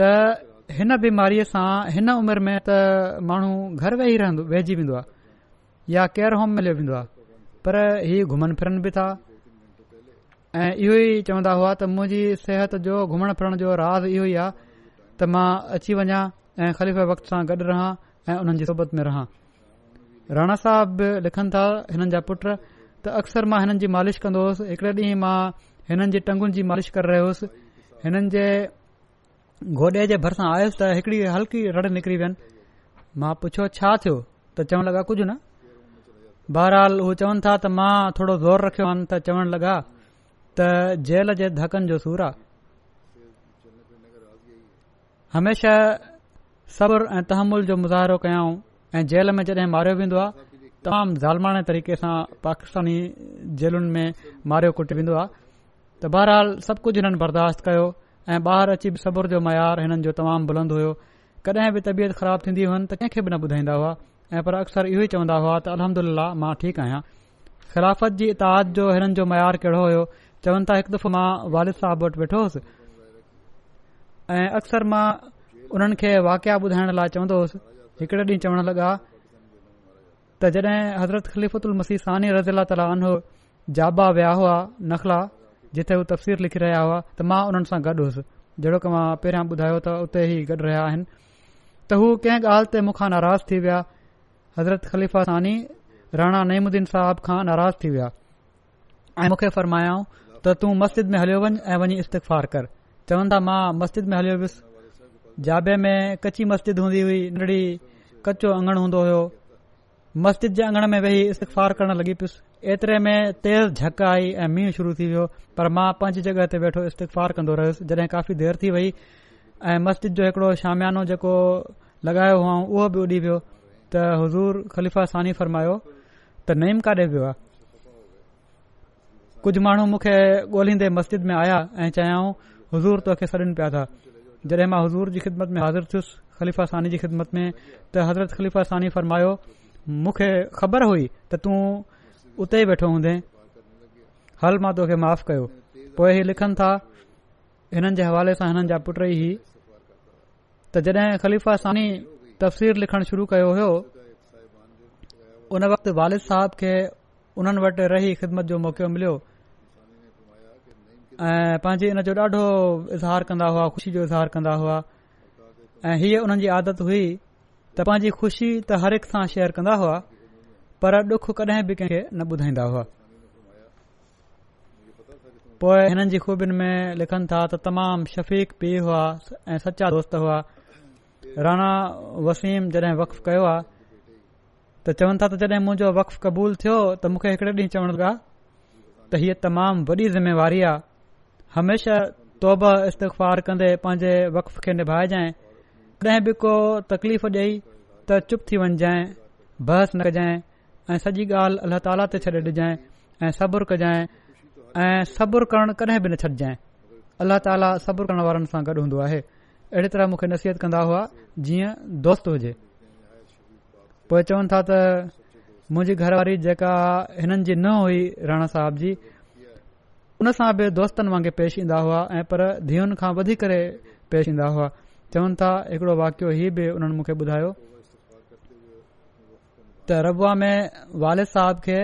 त हिन बीमारीअ सां हिन उमिरि में त माण्हू घर वेही रहंदो वहिजी या केयर होम मिलियो वेंदो पर ही घुमनि फिरन बि था ऐ इहो ई चवन्दा हुआ त मुंहिंजी सिहत जो घुमण फिरण जो राज़ इहो ई आहे त मां अची वञा ऐ ख़लीफ़ वक़्त सां गॾु रहां ऐं सोबत में रहां राणा साहब लिखनि था हिननि जा पुट त अक्सर मां हिननि जी मालिश कंदो हुयोसि हिकड़े ॾींहुं मां हिननि जे टंगुनि जी मालिश करे रहियोसि हिननि जे घोडे जे भरिसां आयुसि त हिकड़ी हल्की रड़ निकरी वयु मां पुछियो छा थियो त चवणु लॻा कुझु न बहरहाल उहे चवनि था त मां थोरो ज़ोर रखियो आ त चवण लॻा त जेल जे धकनि जो सूर आहे हमेशा सब्र ऐं तहमुल जो मुज़ाहिरो कयऊं ऐं जेल में जॾहिं मारियो वेंदो आहे तमामु ज़ालमाणे तरीक़े सां पाकिस्तानी जेलुनि में मारियो कुटी वेंदो आहे त बहरहाल सभु कुझु हिननि बर्दाश्त कयो ऐं ॿाहिरि अची बि सब्र जो मयार हिननि जो तमामु बुलंद हुयो कॾहिं बि तबियत ख़राब थींदी हुअनि त कंहिंखे बि न ॿुधाईंदा हुआ ऐं पर अक्सर इहो ई चवंदा हुआ त अलहमदिल्ला मां ठीक आहियां ख़िलाफ़त जी इताद जो हेरन जो मयार कहिड़ो हो चवनि ता हिकु दफ़ो मां वालिद साहिब वटि वेठो होसि ऐं अक्सर मां हुननि खे वाकिया ॿुधाइण लाइ चवंदो होसि हिकड़े ॾींहुं चवण लगा॒ जड॒ हज़रत ख़लीफ़त मसीह सानी रज़ीला ताला अनो जाबा विया हुआ नखला जिथे हू तफ़सीर लिखी रहिया हुआ त मां हुननि सां गॾु हुसि जहिड़ो की मां पहिरियों ॿुधायो त उते ई गॾु रहिया आइन त हू कंहिं ॻाल्हि ते नाराज़ थी विया हज़रत ख़लीफ़ा सानी राणा नईमुद्दीन साहब खां नाराज़ थी विया ऐं मूंखे फरमायाऊं त तू मस्जिद में हलियो वञु ऐं वञी इस्तफ़ार कर चवन था मां मस्जिद में हलियो हुयुसि जाबे में कची मस्जिद हूंदी हुई नंढड़ी कचो अंगण हूंदो हो मस्जिद जे अंगण में वेही इस्तफ़ार करण लॻी पयुसि एतिरे में तेज़ झक आई ऐं मींहुं शुरू थी वियो पर मां पंज जॻहि ते वेठो इस्तफ़ार कंदो रहियोसि जॾहिं काफ़ी देरि थी वई ऐं मस्जिद जो हिकड़ो शामियानो जेको लगायो हुओ उहो बि उॾी वियो त हज़ूर ख़लीफ़ा सानी फरमायो त नईम काॾे पियो आहे कुझु माण्हू मूंखे ॻोल्हींदे मस्जिद में आया ऐं चयाऊं हज़ूर तोखे सड़नि पिया था जॾहिं मां हज़ूर जी ख़िदमत में हाज़िर थियुसि ख़लीफ़ा सानी जी ख़िदमत में त हज़रत ख़लीफ़ा सानी फरमायो मूंखे ख़बर हुई त तूं उते ई वेठो हूंदे हल मां तोखे माफ़ कयो पोइ ही लिखनि था हिननि जे हवाले सां हिननि जा पुट ई त जॾहिं ख़लीफ़ा सानी तफ़सीर लिखण शुरू कयो हो उन वक़्त वालिद साहब खे उन्हनि वटि रही ख़िदमत जो मौक़ो मिलियो ऐं पंहिंजी इन जो ॾाढो इज़हार कंदा हुआ ख़ुशी जो इज़हार कंदा हुआ ऐं हीअ उन्हनि जी आदत हुई त पंहिंजी खुशी त हर हिक सां शेयर कंदा हुआ पर डुख कॾहिं बि कंहिंखे न ॿुधाईंदा हुआ पोएं हिननि जी खूबियुनि में लिखनि था त तमामु शफ़ीक पीउ हुआ ऐं सचा दोस्त हुआ राणा वसीम जॾहिं वक़्फ़ कयो आहे त चवनि था त जॾहिं मुंहिंजो वक़्फ़ क़बूल थियो त मूंखे हिकड़े ॾींहुं चवण लॻा त हीअ तमामु वॾी जिम्मेवारी आहे हमेशा तौबा इस्तफ़ार कंदे पंहिंजे वक्फ खे निभाइजांइ कॾहिं बि को तकलीफ़ ॾेई त चुप थी वञ बहस न कजाइ ऐं सॼी ॻाल्हि अल्लाह ताला ते छॾे ॾिजांइ ऐं सबुरु कजांइ ऐं सबुरु करणु कॾहिं बि न छॾजांइ अलाह ताला सबुर करण वारनि सां गॾु हूंदो आहे अहिड़ी तरह मूंखे नसीहत कंदा हुआ जीअं दोस्त हुजे पो चवन था त मुंहिंजी घरवारी जेका हिननि जी न हुई राणा साहब जी उन सां बि दोस्तनि वांगुरु पेश ईंदा हुआ ऐं पर धीअनि खां वधीक करे पेश ईंदा हुआ चवनि था हिकड़ो वाकियो हीउ बि उन्हनि मूंखे ॿुधायो त रबुआ में वालिद साहिब खे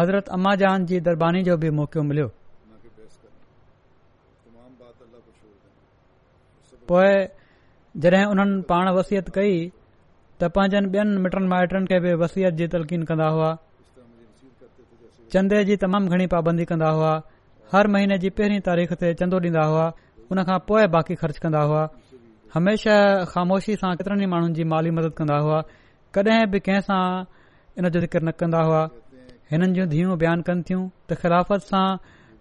हज़रत अम्मा जान जी दरबानी जो बि मौक़ो मिलियो पोए जॾहिं उन्हनि पाण वसियत कई त पंहिंजनि ॿियनि मिटनि माइटनि खे बि वसीयत जी तलक़ीन कंदा हुआ चंदे जी तमामु घणी पाबंदी कंदा हुआ हर महीने जी पहिरीं तारीख़ ते चंदो ॾींदा हुआ उन खां पोइ बाक़ी ख़र्च कंदा हुआ हमेशा ख़ामोशी सां केतिरनि माण्हुनि जी माली मदद कंदा हुआ कॾहिं बि कंहिंसां इन जो ज़िक्र न कंदा हुआ हिननि जी धीरियूं बयानु कनि थियूं त ख़िलाफ़त सां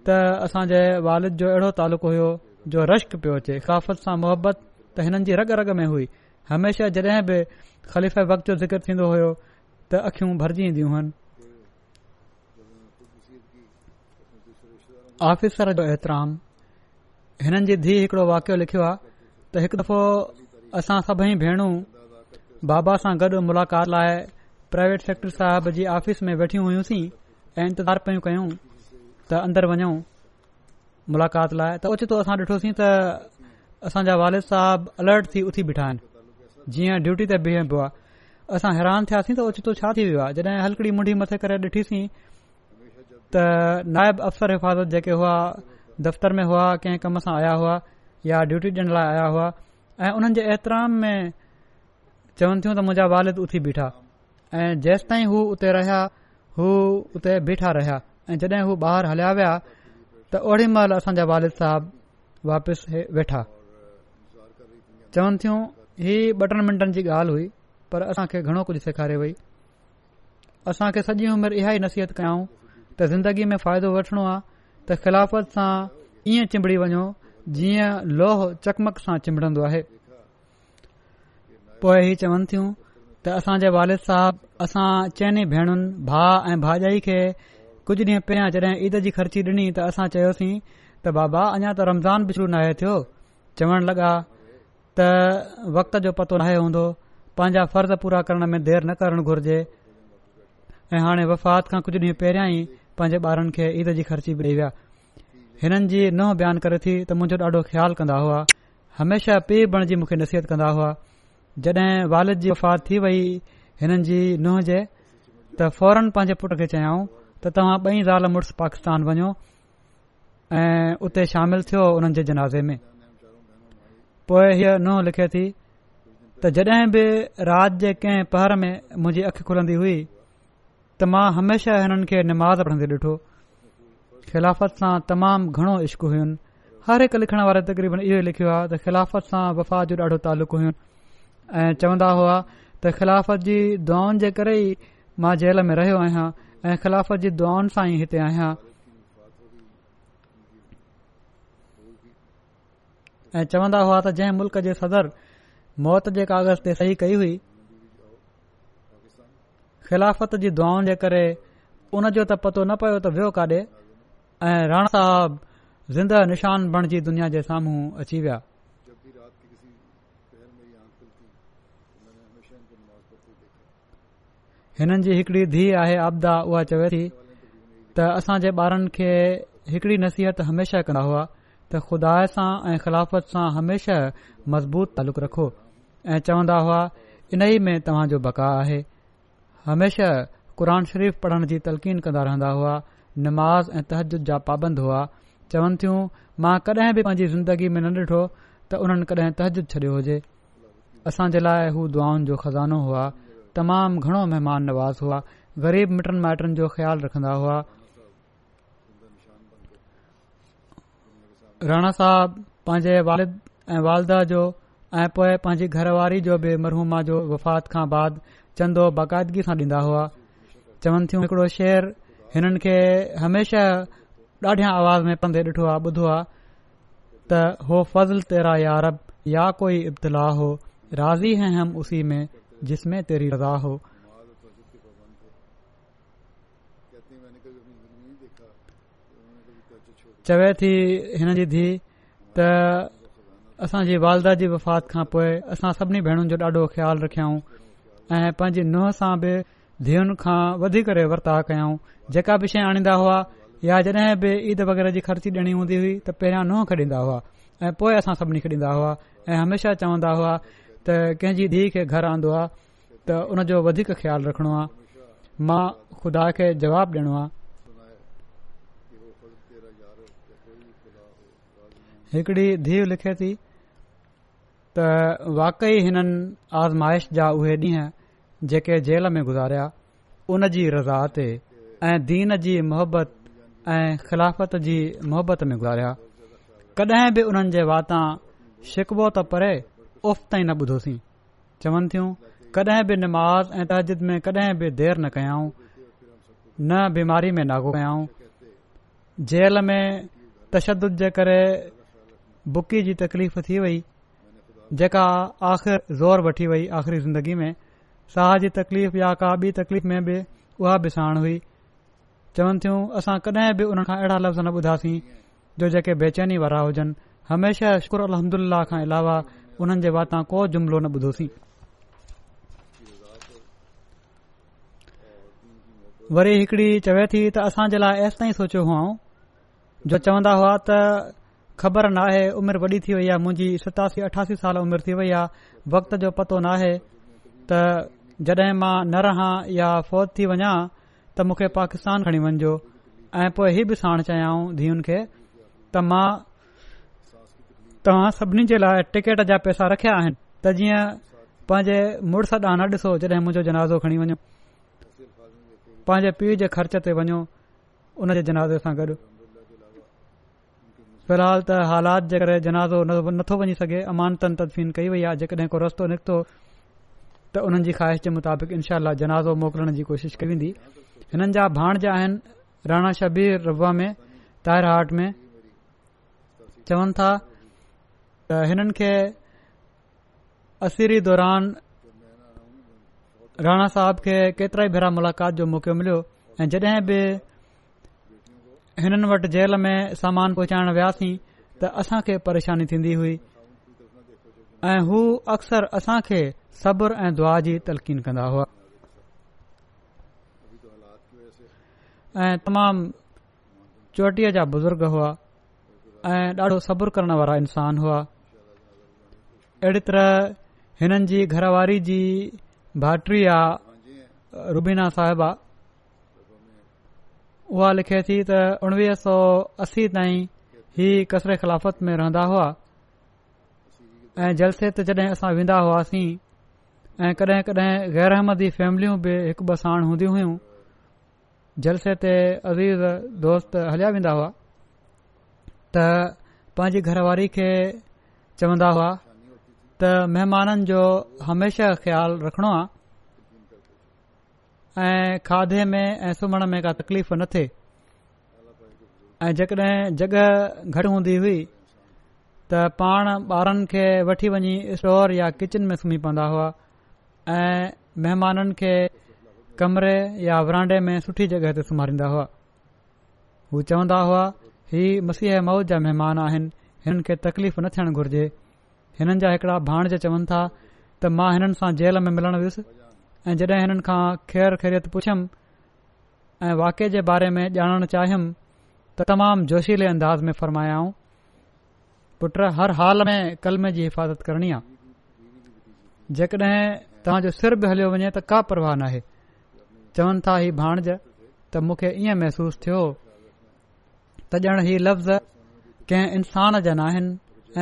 त असां वालिद जो अहिड़ो तालुक़ु हुयो जो रश्क पियो अचे सकाफ़त सां मुहबत त हिननि जी रग रग में हुई हमेशा जॾहिं बि ख़लीफ़ वक़्त जो ज़िक्र थींदो हो त अख़ियूं भरिजी ईंदियूं हुनि आफ़िसर जो एतराम हिननि जी धीउ हिकड़ो वाकियो लिखियो आहे त हिकु दफ़ो असां सभई भेण बाबा सां गॾु मुलाक़ात लाइ प्राइवेट सेक्टर साहिब जी आफ़िस में वेठी हुयूंसीं ऐं इंतज़ारु पई कयूं त अंदरि वञऊं मुलाक़ात लाइ त ओचितो असां ॾिठोसीं त असांजा वालिद साहब अलर्ट थी उथी बीठा आहिनि जीअं ड्यूटी ते बीह बो आ असां हैरान थियासीं त ओचितो छा थी वियो आहे जॾहिं हलकड़ी मुंडी मथे करे ॾिठीसीं त नाइब अफ़सर हिफ़ाज़त जेके हुआ दफ़्तर में हुआ कंहिं कम सां आया हुआ या ड्यूटी ॾियण लाइ आया हुआ ऐं हुननि जे एतिराम में चवन थियूं त मुंहिंजा वारिद उथी बीठा ऐ जेसि ताईं हू उते रहिया हू उते बीठा रहिया ऐं जड॒हिं हू बाहिरि हलिया विया त ओी महिल असांजा वालिद साहिब वापिसि वेठा चवनि थियूं हीअ ॿ टन मिंटनि जी ॻाल्हि हुई पर असांखे घणो कुझु सेखारे वई असांखे सॼी उमिरि इहा ई नसीहत कयाऊं त ज़िंदगी में फ़ाइदो वठणो आहे त ख़िलाफ़त सां ईअं चिंबड़ी वञो जीअं लोह चकमक सां चिंबड़न्दो आहे पोए ही चवनि थियूं त असांजे वालिद साहिब असां चइनि भेणनि भाउ ऐं भाॼाई खे कुझु ॾींहुं पहिरियां जॾहिं ईद जी ख़र्ची ॾिनी त असां चयोसीं त बाबा अञा त रमज़ान बि शुरू नाहे थियो चवणु लॻा त वक़्त जो पतो नाहे हूंदो पंहिंजा फर्ज़ पूरा करण में देरि न करणु घुर्जे ऐं हाणे वफ़ात खां कुझु ॾींहुं पहिरियां ई पंहिंजे ॿारनि खे ईद जी ख़र्ची ॾेई विया हिननि जी नुंहुं बयानु करे थी त मुंहिंजो ॾाढो ख़्यालु कंदा हुआ हमेशा पीउ बण जी मूंखे नसीहत कंदा हुआ जॾहिं वालिद जी वफ़ात थी वई हिननि जी नुंहुं जे त फौरन पंहिंजे पुट खे चयाऊं त तव्हां बई ज़ाल मुसु पाकिस्तान वञो ऐं उते शामिल थियो हुननि जे जनाज़े में पोए हीअ नुंहुं लिखे थी त जॾहिं बि राति जे कंहिं पहर में मुंहिंजी अखि खुलंदी हुई त मां हमेशा हिननि खे निमाज़ पढ़ंदे ॾिठो ख़िलाफ़त सां तमामु घणो इश्क हुयुनि हर हिकु लिखण वारे तक़रीबन इहो ई लिखियो आहे त ख़िलाफ़त सां वफ़ा जो ॾाढो तालुक़ु हुइनि ऐं चवन्दा हुआ त ख़िलाफ़त जी दुआनि जे करे ई मां जेल में रहियो आहियां ऐं ख़िलाफ़त जी दुआनि सां ई हिते आहियां ऐं चवंदा हुआ त जंहिं मुल्क़ जे सदर मौत जे कागज़ ते सही कई हुई ख़िलाफ़त जी दुआनि जे करे उनजो त पतो न पियो त वियो काॾे ऐं राण साहब ज़िंदह निशान बणजी दुनिया जे साम्हूं अची विया हिननि जी हिकड़ी धीउ आहे आबदा उहा चवे थी त असां जे ॿारनि खे हिकड़ी नसीहत हमेशह कंदा हुआ त खुदा सां ऐं ख़िलाफ़त सां हमेशह मज़बूत तालुक़ु रखो ऐं चवंदा हुआ इन ई में तव्हांजो बका आहे हमेशह क़ुर शरीफ़ पढ़ण जी तलक़ीन कंदा रहंदा हुआ नमाज़ ऐं तहजुद जा पाबंद हुआ चवनि थियूं मां कॾहिं बि पंहिंजी ज़िंदगी में न ॾिठो त उन्हनि कॾहिं तहजिदु छॾियो हुजे असां जे लाइ हू दुआनि जो खज़ानो हुआ तमाम घणो महिमान नवाज़ हुआ ग़रीब मिटनि माइटनि जो ख़्यालु रखंदा हुआ राणा साहब पंहिंजे वालिद ऐं वालदा जो ऐं पोए पंहिंजी घरवारी जो बि मरहूमा जो वफ़ात खां बाद चंदो बाक़ायदगी सां ॾींदा हुआ चवनि थियूं हिकिड़ो शेर हिननि खे हमेशा ॾाढियां आवाज़ में पंधे ॾिठो आहे ॿुधो आहे त हो फज़ल तेरा यारब या कोई इब्तलाह हो राज़ी है हम उसी में चवे थी हिन जी धीउ त असांजी वालदा जी वफ़ात खां पोइ असां सभिनी भेरुनि जो ॾाढो ख़्यालु रखियाऊं ऐं पंहिंजी नुंहं सां बि धीअनि खां वधीक वर्ता कयूं जेका बि शइ आणींदा हुआ या जॾहिं बि ईद वग़ैरह जी ख़र्ची ॾियणी हूंदी हुई त पहिरियां नुंहुं खेॾींदा हुआ ऐं पोएं असां सभिनी हुआ ऐं हमेशा चवंदा हुआ त कंहिंजी धीउ खे घर आन्दो आहे त उन जो वधीक ख़्यालु रखणो आहे मां खुदा खे جواب डि॒नो आहे हिकड़ी धीउ लिखे थी त वाकई हिननि आज़माइश जा उहे ॾींहं जेके जेल में गुज़ारिया उन जी रज़ाह ते ऐं दीन जी मोहबत ऐं ख़िलाफ़त जी मोहबत में गुज़ारिया कॾहिं बि उन्हनि जे वाता शिकबो त परे उफ़ ताईं न ॿुधोसीं चवनि थियूं कॾहिं बि निमाज़ ऐं तहज़िद में कॾहिं बि देरि न कयाऊं न बीमारी में नागो कयाऊं जेल में तशद जे करे बुकी जी तकलीफ़ थी वई जेका आख़िर ज़ोर वठी वई आख़िरी ज़िंदगी में साह जी तकलीफ़ या का ॿी तकलीफ़ में बि उहा बि साण हुई चवनि थियूं असां कॾहिं बि उनखां अहिड़ा लफ़्ज़ न ॿुधासीं जो जेके बेचैनी वारा हुजनि हमेशह शुक्र अहमदुल्ला खां अलावा उन्हनि जे वाता को जुमिलो न ॿुधोसीं वरी हिकड़ी चवे थी त असांजे लाइ एसि ताईं सोचियो हुआ जो चवंदा हुआ त ख़बर नाहे उमिरि वॾी थी वई आहे मुंहिंजी सतासी अठासी साल उमिरि थी वई आहे वक़्त जो पतो नाहे त जॾहिं मां न रहां या फ़ौज थी वञा त मूंखे पाकिस्तान खणी वञिजो ऐं पोए इहो बि साणु चाहियां धीअनि खे त मां तव्हां सभिनी जे लाइ टिकेट जा पैसा रखिया आहिनि त जीअं पंहिंजे मुड़ु सॾां न ॾिसो जॾहिं मुंहिंजो जनाज़ो खणी वञो पंहिंजे पीउ जे ख़र्च ते वञो उन जे जनाज़े सां गॾु फ़िलहाल त हालात जे करे जनाज़ो नथो वञी सघे अमानतन तदफ़ीन कई वई आहे जेकॾहिं को रस्तो निकितो त उन्हनि जी ख़्वाहिश जे मुताबिक़ इनशा जनाज़ो मोकिलण जी कोशिश कई वेंदी हिननि जा भाणजा आहिनि राणा शबीर रबा में ताहिर हाट में चवनि था हिननि खे असीरी दौरान राणा साहब खे केतिराई भेरा मुलाक़ात जो मौको मिलियो ऐं जॾहिं बि हिननि वटि जेल में सामान पहुचाइण वियासीं त असां खे परेशानी थींदी हुई ऐं हू अक्सर असां खे सब्र ऐं दुआ जी तलकीन कंदा हुआ ऐं तमाम चोटीअ जा बुजुर्ग हुआ ऐं ॾाढो सब्र करण वारा इंसान हुआ अहिड़ी तरह हिननि जी घरवारी जी भाइट्री आहे रूबीना साहिबा उहे लिखे थी त उणवीह सौ असी ताईं इहे कसरे ख़िलाफ़त में रहंदा हुआ ऐं जलसे ते जॾहिं असां वेंदा हुआसीं ऐं कडहिं कॾहिं गैरहमदी फैमिलियूं बि हिकु ॿ साण हूंदी हुयूं जलसे ते अज़ीज़ दोस्त हलिया वेंदा हुआ त पंहिंजी घरवारी खे चवंदा हुआ त महिमाननि जो हमेशह ख़्यालु रखिणो आहे ऐं खाधे में ऐं सुम्हण में का तकलीफ़ न थिए ऐं जेकॾहिं जॻह घटि हूंदी हुई त पाण ॿारनि खे वठी वञी स्टोर या किचन में सुम्ही पवंदा हुआ ऐं महिमाननि खे कमरे या विरांडे में सुठी जॻह ते सुम्हारींदा हुआ हू चवंदा हुआ ही मसीह मौद जा महिमान आहिनि हिननि खे तकलीफ़ न थियण घुरिजे हिननि जा हिकड़ा भाणिज चवनि था त मां हिननि सां जेल में मिलण वयुसि ऐं जड॒हिं हिननि खां खैर ख़ैरियत पुछियुमि ऐं वाके जे बारे में ॼाणणु चाहियुमि त तमामु जोशीले अंदाज़ में फरमायाऊं पुट हर हाल में कलम जी हिफ़ाज़त करणी आहे जेकॾहिं तव्हां जो सिर बि हलियो वञे त का परवाह नाहे चवनि था ही भाणज त मूंखे ईअं महसूस थियो त ॼण ही लफ़्ज़ कंहिं इंसान जा नाहिनि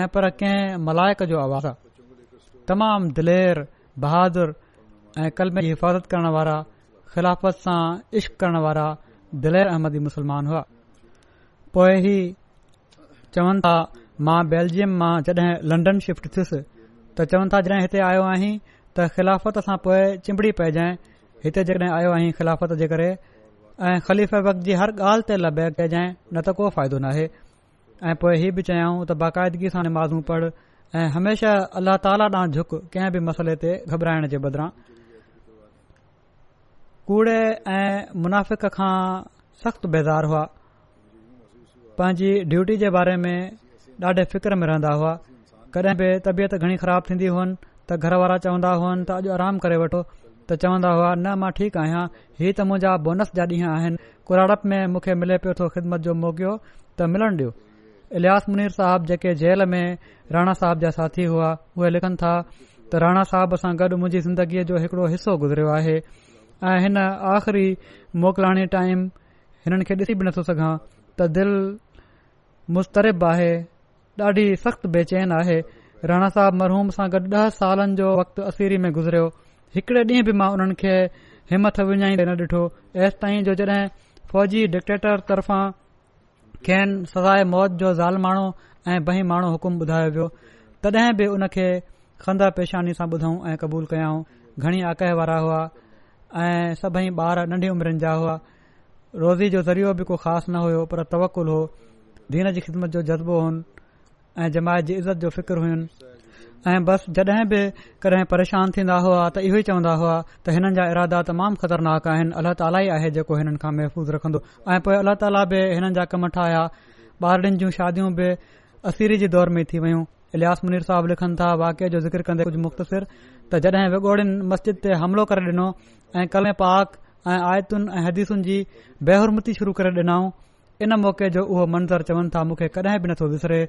ऐं पर कंहिं मलायक जो आवाज़ आहे तमामु दिलेर बहादुर ऐं कलमे जी हिफ़ाज़त करण वारा ख़िलाफ़त सां इश्क करण वारा दिलेर अहमदी मुस्लमान हुआ पोएं ई चवनि था मां बेल्जियम मां जॾहिं लंडन शिफ्ट थियुसि त चवनि था जॾहिं हिते आयो आहीं त ख़िलाफ़त सां पोइ चिंबड़ी पइजाइ हिते जॾहिं आयो आहीं ख़िलाफ़त जे करे ऐं ख़लीफ़ जी हर ॻाल्हि ते लब कजांइ न त को फ़ाइदो नाहे ऐं पोइ इहे बि चयाऊं त बाक़ाइदगी सां निमाज़ू पढ़ ऐं हमेशा अल्लाह ताला ॾांहुं झुक कंहिं बि मसइले ते घबराइण जे बदिरां कूड़े ऐं मुनाफ़िक खां सख़्त बेज़ार हुआ पंहिंजी ड्यूटी जे बारे में ॾाढे फिक्र में रहंदा हुआ कॾहिं बि तबियत घणी ख़राब थींदी हुअनि त घर वारा चवंदा हुअनि त अॼु आरामु करे वठो त चवंदा हुआ न मां ठीकु आहियां हीउ त मुंहिंजा बोनस जा ॾींहं आहिनि कुराड़प में मूंखे मिले पियो थो ख़िदमत जो मौकियो त मिलणु ॾियो इलियास मुनीर साहब जेके जेल में राणा साहब जा साथी हुआ उहे लिखनि था त राणा साहब सां गॾु मुंहिंजी ज़िंदगीअ जो हिकड़ो हिसो गुज़रियो आहे ऐं हिन आख़िरी मोकिलाणी टाइम हिननि खे ॾिसी बि नथो सघां त दिल मुस्तरिब आहे ॾाढी सख़्त बेचैन आहे राणा साहब मरहूम सां गॾु ॾह सालनि जो वक़्तु असीरी में गुज़रियो हिकड़े ॾींहुं बि मां उन्हनि खे हिमथ विञाईंदे न ॾिठो एसि ताईं जो जॾहिं फौजी डिक्टेटर तरफ़ां खेनि सज़ाए मौत जो ज़ाल माण्हू ऐं बही माण्हू हुकुम ॿुधायो वियो तॾहिं बि उन खे खंदा पेशानी सां ॿुधऊं ऐं क़बूल कयाऊं घणी आकह वारा हुआ ऐं सभई ॿार नंढी उमिरिनि जा हुआ रोज़ी जो ज़रियो बि को ख़ासि न हुयो पर तवकुलु हो दीन जी ख़िदमत जो जज़्बो हुनि ऐ जमायत जी इज़त जो फ़िक्र हुयु ऐं बस जड॒हिं बि कॾहिं परेशान थीन्दा हुआ त इहो ई चवंदा हुआ त हिननि जा इरादा तमामु ख़तरनाक आहिनि अलाह तालि ई आहे जेको हिननि खां महफ़ूज़ रखंदो ऐं पोएं अलाह ताला बि हिननि जा कम ठाहिया ॿारनि जूं शादीयूं बि असीरी जे दौर में थी वयूं इलियास मुनीर साहब लिखनि था वाकिअ जो ज़िक्र कंदे कुझु मुख़्तसिर त जड॒हिं विगोड़नि मस्जिद ते हमिलो करे ॾिनो ऐ कल पाक ऐं आयतुनि ऐं हदीसुनि जी बेहरमती शुरू करे ॾिनऊं इन मौके जो उहो मंज़र चवनि था मूंखे कडहिं बि नथो विसरे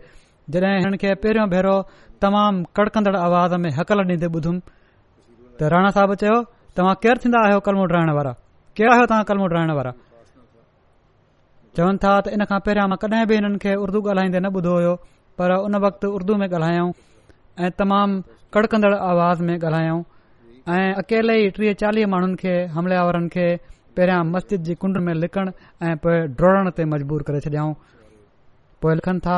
जड॒हिं खे पहिरियों भेरो तमामु कड़कंदड़ आवाज़ में हकल ॾीन्दे ॿुधुमि त राणा साहिबु चयो तव्हां केरु थींदा आहियो कलमो उरहिण वारा केर आहियो तव्हां कलमो ड्राइण वारा चवनि था त इन खां पहिरियों मां कडहिं बि हिननि खे उर्दू ॻाल्हाईंदे न ॿुधो हो पर उन वक़्तु उर्दू में ॻाल्हायो ऐं तमामु कड़कंदड़ आवाज़ में ॻाल्हायो ऐं अकेले ई टीह चालीह माण्हुनि खे हमल्यावरनि खे पहिरियों मस्जिद जी कुंड में लिकण ऐं पोएं ते मजबूर करे छडि॒याऊं पोए लिखनि था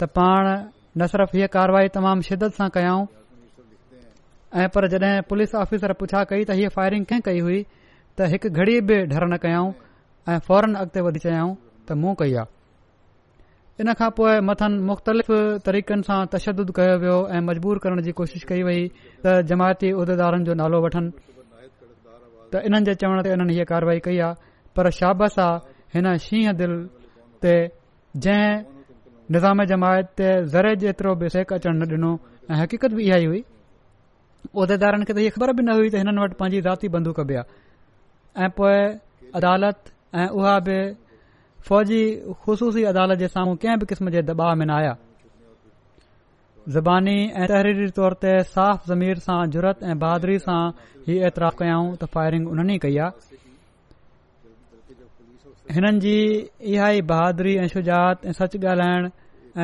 त पाण न सिर्फ़ हीअ कार्रवाई तमामु शिदत सां कयाऊं ऐं पर जॾहिं पुलिस ऑफिसर पुछा कई त हीअ फायरिंग कंहिं कई हुई त हिकु घड़ी बि न कयाऊं ऐं फौरन अॻिते वधी चयाऊं त मुं कई आ इन खां पोइ मथनि मुख़्तलिफ़ तरीकनि सां तशद कयो वियो ऐं मजबूर करण जी कोशिश कई वई त जमायती उहिदेदारनि जो नालो वठनि त इन्हनि जे चवण ते इन्हनि हीअ कार्रवाई कई आहे पर शाबसा हिन शीह दिल ते जंहिं निज़ाम जमायत ते ज़रे जेतिरो बि सेक अचणु न ॾिनो ऐं हक़ीक़त बि इहा ई हुई उहिदेदारनि खे त हीअ ख़बर बि न हुई त हिननि वटि पंहिंजी ज़ाती बंदूक बि आहे ऐं पोइ अदालत ऐं उहा बि फ़ौजी ख़ुशूसी अदालत जे साम्हूं कंहिं बि क़िस्म जे दबा में न आया ज़बानी ऐं तहरीरी तौर ते साफ़ ज़मीर सां जुरत ऐं बहादुरी सां हीउ ऐतिरा कयाऊं त फायरिंग उन्हनि ई कई आहे हिननि जी इहा ई बहादुरी ऐं शुजात सच ॻाल्हाइण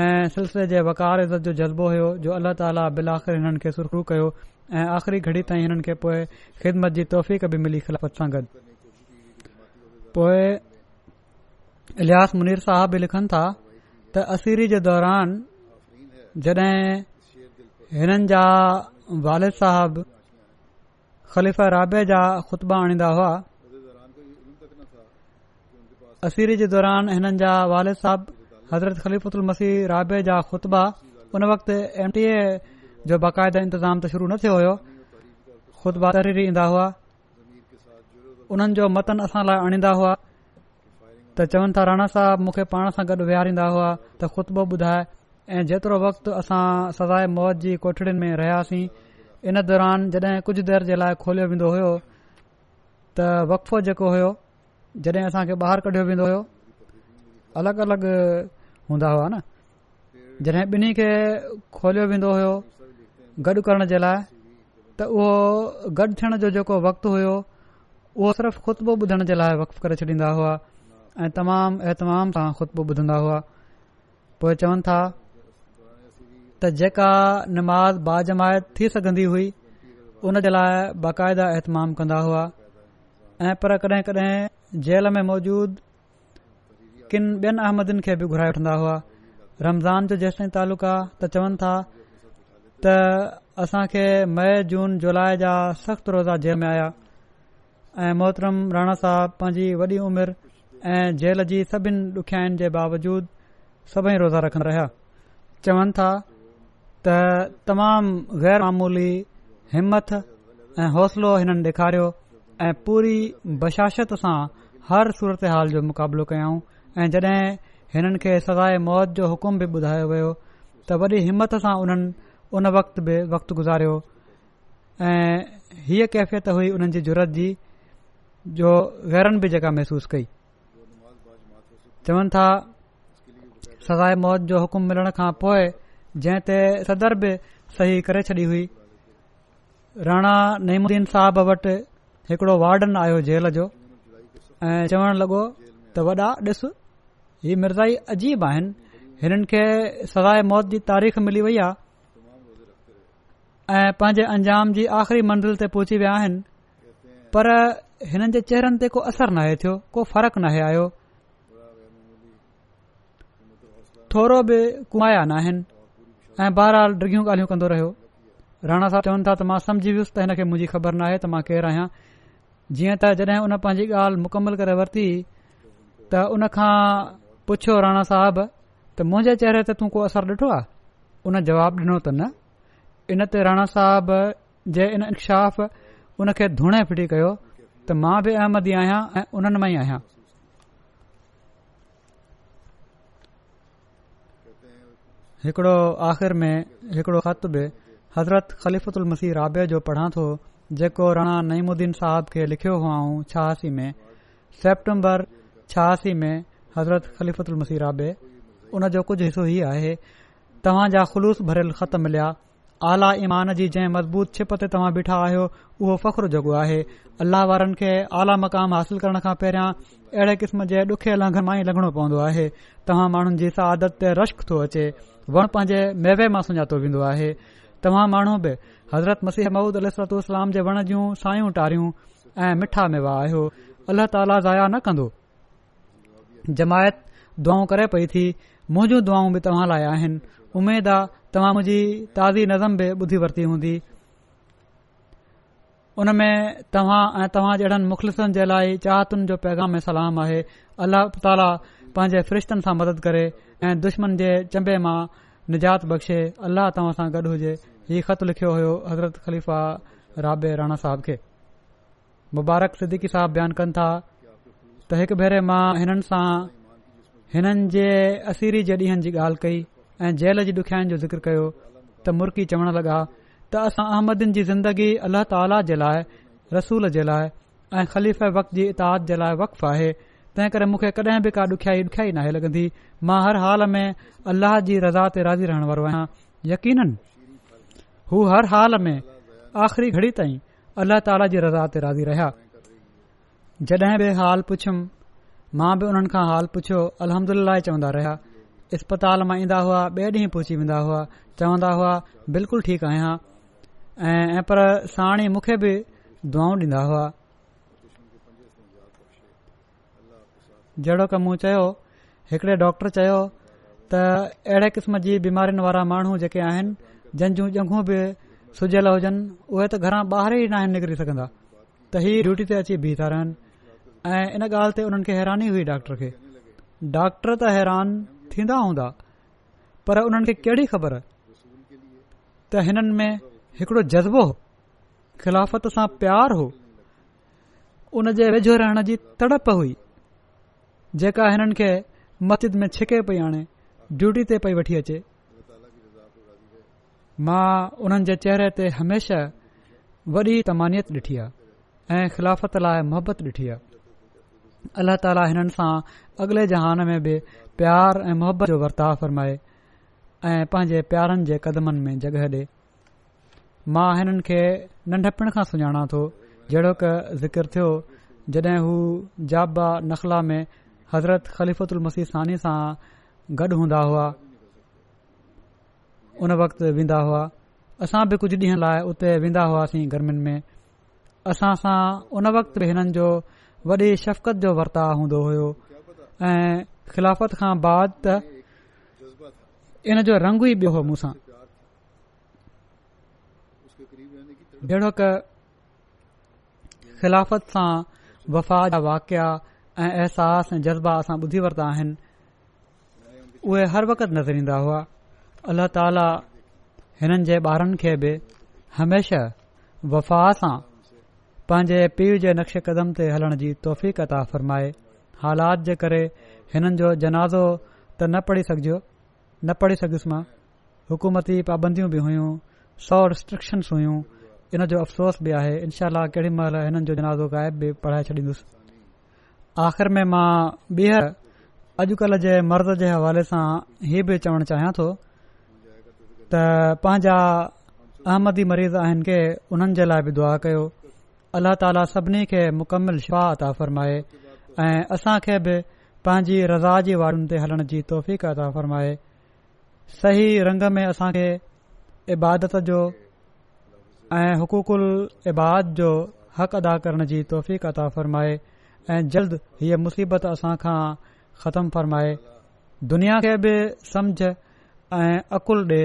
ऐं सिलसिले जे वकारइज़त जो जज़्बो हुयो जो अल्लाह ताली बिल आख़िर हिननि खे सुरखु कयो ऐं आख़िरी घड़ी ताईं हिननि खे पोइ ख़िदमत जी तौफ़ बि मिली ख़िलाफ़त सां गॾु पोइ इलियास मुनीर साहब बि लिखनि था त असीरी जे दौरान जॾहिं हिननि जा वारिद साहब ख़लीफ़ा राबे जा ख़ुतबा आणींदा हुआ असीरी जे दौरान हिननि जा वालिद साहब हज़रत ख़लीफ़ुत मसीह राबे जा ख़ुतबा उन वक़्तु एम टी ए जो बाक़ायदा इंतज़ाम त शुरू न थियो हो ख़ुतबा तरी ईंदा हुआ हुननि जो मतन असां लाइ आणींदा हुआ त चवनि था राणा साहब मुखे पाण सां गॾु विहारींदा हुआ त ख़ुतबो ॿुधाए ऐं जेतिरो वक़्तु असां सज़ाए मौत जी कोठड़ियुनि में रहियासीं इन दौरान जड॒हिं कुझु देर जे लाइ खोलियो वेंदो हो त वक़फ़ो जेको हुयो जॾहिं असां खे बाहिरि कढियो वेंदो हुयो अलॻि अलॻि हूंदा हुआ न जॾहिं ॿिन्ही खे खोलियो वेंदो हुओ गॾु करण जे लाइ त उहो गॾु थियण जो जेको वक़्तु हुयो उहो सिर्फ़ ख़ुतबो ॿुधण जे लाइ वक़्फ़ करे छॾींदा हुआ ऐं तमामु एतमाम सां ख़ुतबो ॿुधंदा हुआ पोइ चवनि था त जेका बाजमायत थी सघन्दी हुई उन जे लाइ बाक़ाइदा कंदा हुआ ऐं पर कॾहिं कडहिं जेल में मौजूद किन ॿियनि अहमदिन खे बि घुराए वठंदा हुआ रमज़ान जो जेसि ताईं तालुक आहे त चवनि था त असां मई जून जुलाई जा सख़्तु रोज़ा जेल में आया ऐं मोहतरम राणा साहब पंहिंजी वॾी उमिरि ऐं जेल जी सभिनि ॾुखियाईनि जे बावजूद सभई रोज़ा रखनि रहिया चवनि था त तमामु मामूली हिमथ ऐं हौसलो हिननि ॾेखारियो ऐं पूरी बशाशत सां हर सूरत हाल जो मुक़ाबिलो कयाऊं ऐं जॾहिं हिननि खे सज़ाए मौत जो हुकुम बि ॿुधायो वियो त वॾी हिमत सां उन्हनि उन वक़्त बि वक़्तु गुज़ारियो ऐं हीअ कैफ़ियत हुई उन्हनि जी ज़रूरत जी जो गैरन बि जेका महसूस कई चवनि था सज़ाए मौत जो हुकुम मिलण खां पोइ जंहिं ते सदर बि सही करे छॾी हुई राणा नईमुद्दीन साहब वटि हिकिड़ो वार्डन आयो जेल जो ऐं चवण लॻो त वॾा ॾिस ही मिर्ज़ा ई अजीब आहिनि हिननि खे सवाइ मौत जी तारीख़ मिली वई आहे ऐं पंहिंजे अंजाम जी आख़िरी मंज़िल ते पहुची विया आहिनि पर हिननि जे चेहरनि ते को असरु नाहे थियो को फ़र्कु न आयो थोरो बि कुमाया न ऐं बार हाल ॻाल्हियूं कंदो रहियो राणा साहब चवनि था त मां सम्झी वियुसि त हिन खे मुंहिंजी ख़बर नाहे त मां केरु जीअं त जॾहिं हुन पंहिंजी ॻाल्हि मुकमल करे वरिती त उनखां पुछियो राणा साहब त मुंहिजे चेहरे ते तू को असरु ॾिठो आहे उन जवाब ॾिनो त न इनते राणा साहब जे इन इंकशाफ़ उन खे धुणे फिटी कयो त मां बि अहमदी आहियां ऐं उन्हनि मां ई आहियां हिकिड़ो आख़िर में हिकिड़ो ख़त बि हज़रत ख़लीफ़ुत उल मसीह राबे जो पढ़ां थो जेको राणा नईमुद्दीन साहब खे लिखियो हुआ छहासी में सेप्टेम्बर छहसी में हज़रत ख़लीफ़ती राबे उन जो कुझ हिसो ई आहे तव्हां जा ख़ुलूस भरियल ख़त मिलिया आला ईमान जी जंहिं मज़बूत छिप ते तव्हां बीठा आहियो उहो फ़ख्रु जॻो आहे अल्लाह वारनि खे आला मक़ाम हासिल करण खां पहिरियां अहिड़े क़िस्म जे ॾुखे लंघ मां ई लघणो पवंदो आहे तव्हां माण्हुनि जी सा आदत ते रश्क थो अचे वण पंहिंजे मेवे मां सुञातो वेंदो आहे तव्हां माण्हू बि हज़रत मसीह महमूद अलत्तो जे वण जूं सायूं टारियूं ऐं मिठा मेवा आहियो अल्लाह ताला ज़ाया न कंदो जमायत दुआऊं करे पई थी मुंजूं दुआऊं बि तव्हां लाइ आहिनि उमेदु तव्हां मुंहिंजी ताज़ी नज़म बि ॿुधी वरती हूंदी उन में तव्हां ऐं तव्हां जे अहिड़नि मुख़लिसनि जे लाइ चाहतुनि जो पैगाम सलाम आहे अल्लाह ताला पंहिंजे फ़रिश्तनि सां मदद करे ऐं दुश्मन जे चंबे मां निजात बख़्शे अल्लाह तव्हां सां गॾु हुजे یہ خط लिखियो हुयो حضرت خلیفہ رابع राणा صاحب کے मुबारक सिद्दीकी صاحب बयानु कनि था त हिकु भेरे मां हिननि सां हिननि जे असीरी जे ॾींहंनि जी ॻाल्हि कई ऐं जेल जी ॾुखियाईनि जो ज़िक्र कयो त मुर्की चवणु लॻा त असां अहमदनि जी ज़िंदगी अलाह ताला जे लाइ रसूल जे लाइ ऐं ख़लीफ़ इताद जे وقف वक़्फ़ु आहे तंहिं करे मूंखे कॾहिं का ॾुखियाई ॾुखियाई नाहे लॻंदी मां हर हाल में अल्लाह رضا रज़ा ते राज़ी रहण वारो हू हर हाल में आख़िरी घड़ी ताईं अल्लाह ताला जी रज़ा ते राज़ी रहिया जॾहिं बि हाल पुछियुमि मां बि उन्हनि खां हाल पुछियो अलहमिल्ला ई चवंदा रहिया इस्पताल मां ईंदा हुआ ॿिए ॾींहुं पहुची वेंदा हुआ चवंदा हुआ बिल्कुलु ठीकु आहियां ऐं पर साणी मूंखे बि दुआऊं ॾींदा हुआ जहिड़ो क मूं चयो हिकिड़े डॉक्टर चयो त अहिड़े क़िस्म जी बीमारियुनि वारा माण्हू जेके आहिनि जंहिंजूं जंगू बि सुजियल हुजनि उहे त घरां ॿाहिरि ई नाहिनिकरी सघंदा त ई ड्यूटी ते अची बीह था रहनि ऐं इन ॻाल्हि ते हुननि खे हैरानी हुई डॉक्टर खे डॉक्टर त हैरान थींदा हूंदा पर उन्हनि खे कहिड़ी ख़बर त हिननि में हिकिड़ो जज़्बो ख़िलाफ़त सां प्यार हो उन जे वेझो रहण जी तड़प हुई जेका हिननि खे मतिद में छिके पई आणे ड्यूटी ते पई वठी अचे मां उन्हनि जे चेहरे ते हमेशा वॾी तमानियत ॾिठी आहे ऐं ख़िलाफ़त लाइ मोहबत ॾिठी आहे अल्ल्ह ताली हिननि सां अॻिले जहान में बि प्यार ऐं मुहबत जो वर्ताव फ़रमाए ऐं पंहिंजे प्यारनि जे कदमनि में जॻह ॾे मां हिननि खे नंढपण खां सुञाणा थो जहिड़ो क ज़िक्र थियो जड॒हिं हू जाबा नख़ला में हज़रत मसीह सानी सां गॾु हूंदा हुआ उन वक्तु वेंदा हुआ असां बि कुझु ॾींहं लाइ उते वेंदा हुआसीं गर्मीनि में असां सां उन वक़्त बि हिननि जो वॾी शफ़क़त जो वर्ताव हूंदो हो ऐं ख़िलाफ़त खां बाद इन जो रंग ई ॿियो हो मूसां जहिड़ो किलाफ़त सां वफ़ाद जा वाकिया ऐं अहसास ऐं जज़्बा असां ॿुधी वरिता आहिनि उहे हर वक़्तु नज़र ईंदा हुआ अल्ला ताला हिननि जे ॿारनि खे बि हमेशा वफ़ा सां पंहिंजे पीढ़ जे नक्श कदम ते हलण जी तौफ़ता फ़रमाए हालात जे करे हिननि जो जनाज़ो त न पढ़ी सघिजो न पढ़ी सघियुसि मां हुकूमती पाबंदियूं बि हुइयूं सौ रिस्ट्रिक्शन्स हुयूं इन जो अफ़सोस बि आहे इनशाला केॾी महिल हिननि जो जनाज़ो गाइब बि पढ़ाए छॾींदुसि आख़िर में मां ॿीहर अॼुकल्ह जे मर्द जे हवाले सां इहा बि चवणु चाहियां थो त पंहिंजा अहमदी मरीज़ आहिनि के उन्हनि जे लाइ बि दुआ कयो अल्ल्हा ताला सभिनी खे मुकमिल शाह अता फ़र्माए ऐं खे बि पंहिंजी रज़ा जी वारुनि ते हलण जी तौफ़ीक़ अता फ़रमाए सही रंग में असांखे इबादत जो ऐं हुक़ूकुल इबाद जो हक़ अदा करण जी तौफ़ अता फ़रमाए ऐं जल्द हीअ मुसीबत असां खां ख़तमु फ़रमाए दुनिया खे बि समझ ऐं अक़ुलु ॾिए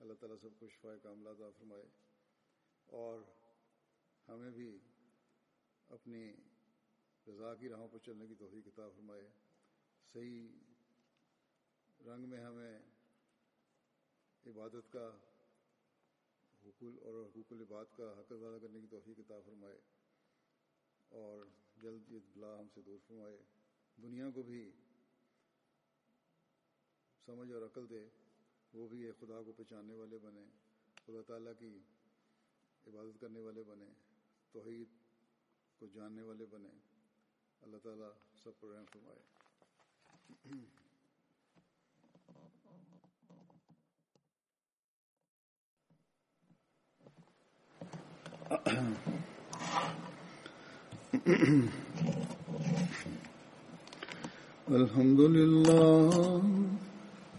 اللہ تعالیٰ سب کو شفا کاملہ عطا فرمائے اور ہمیں بھی اپنی رضا کی راہوں پر چلنے کی توفیق عطا فرمائے صحیح رنگ میں ہمیں عبادت کا حقول اور حقوق العباد کا حق ادا کرنے کی توفیق عطا فرمائے اور جلد بلا ہم سے دور فرمائے دنیا کو بھی سمجھ اور عقل دے وہ بھی خدا کو پہچاننے والے بنے خدا تعالیٰ کی عبادت کرنے والے بنے توحید کو جاننے والے اللہ تعالیٰ سب فرمائے الحمد للہ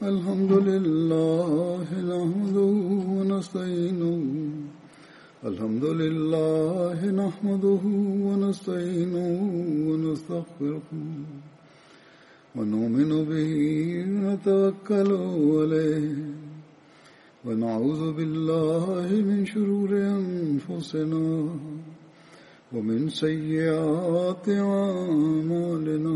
الحمد لله نحمده ونستعينه الحمد لله نحمده ونستعينه ونستغفره ونؤمن به ونتوكل عليه ونعوذ بالله من شرور أنفسنا ومن سيئات أعمالنا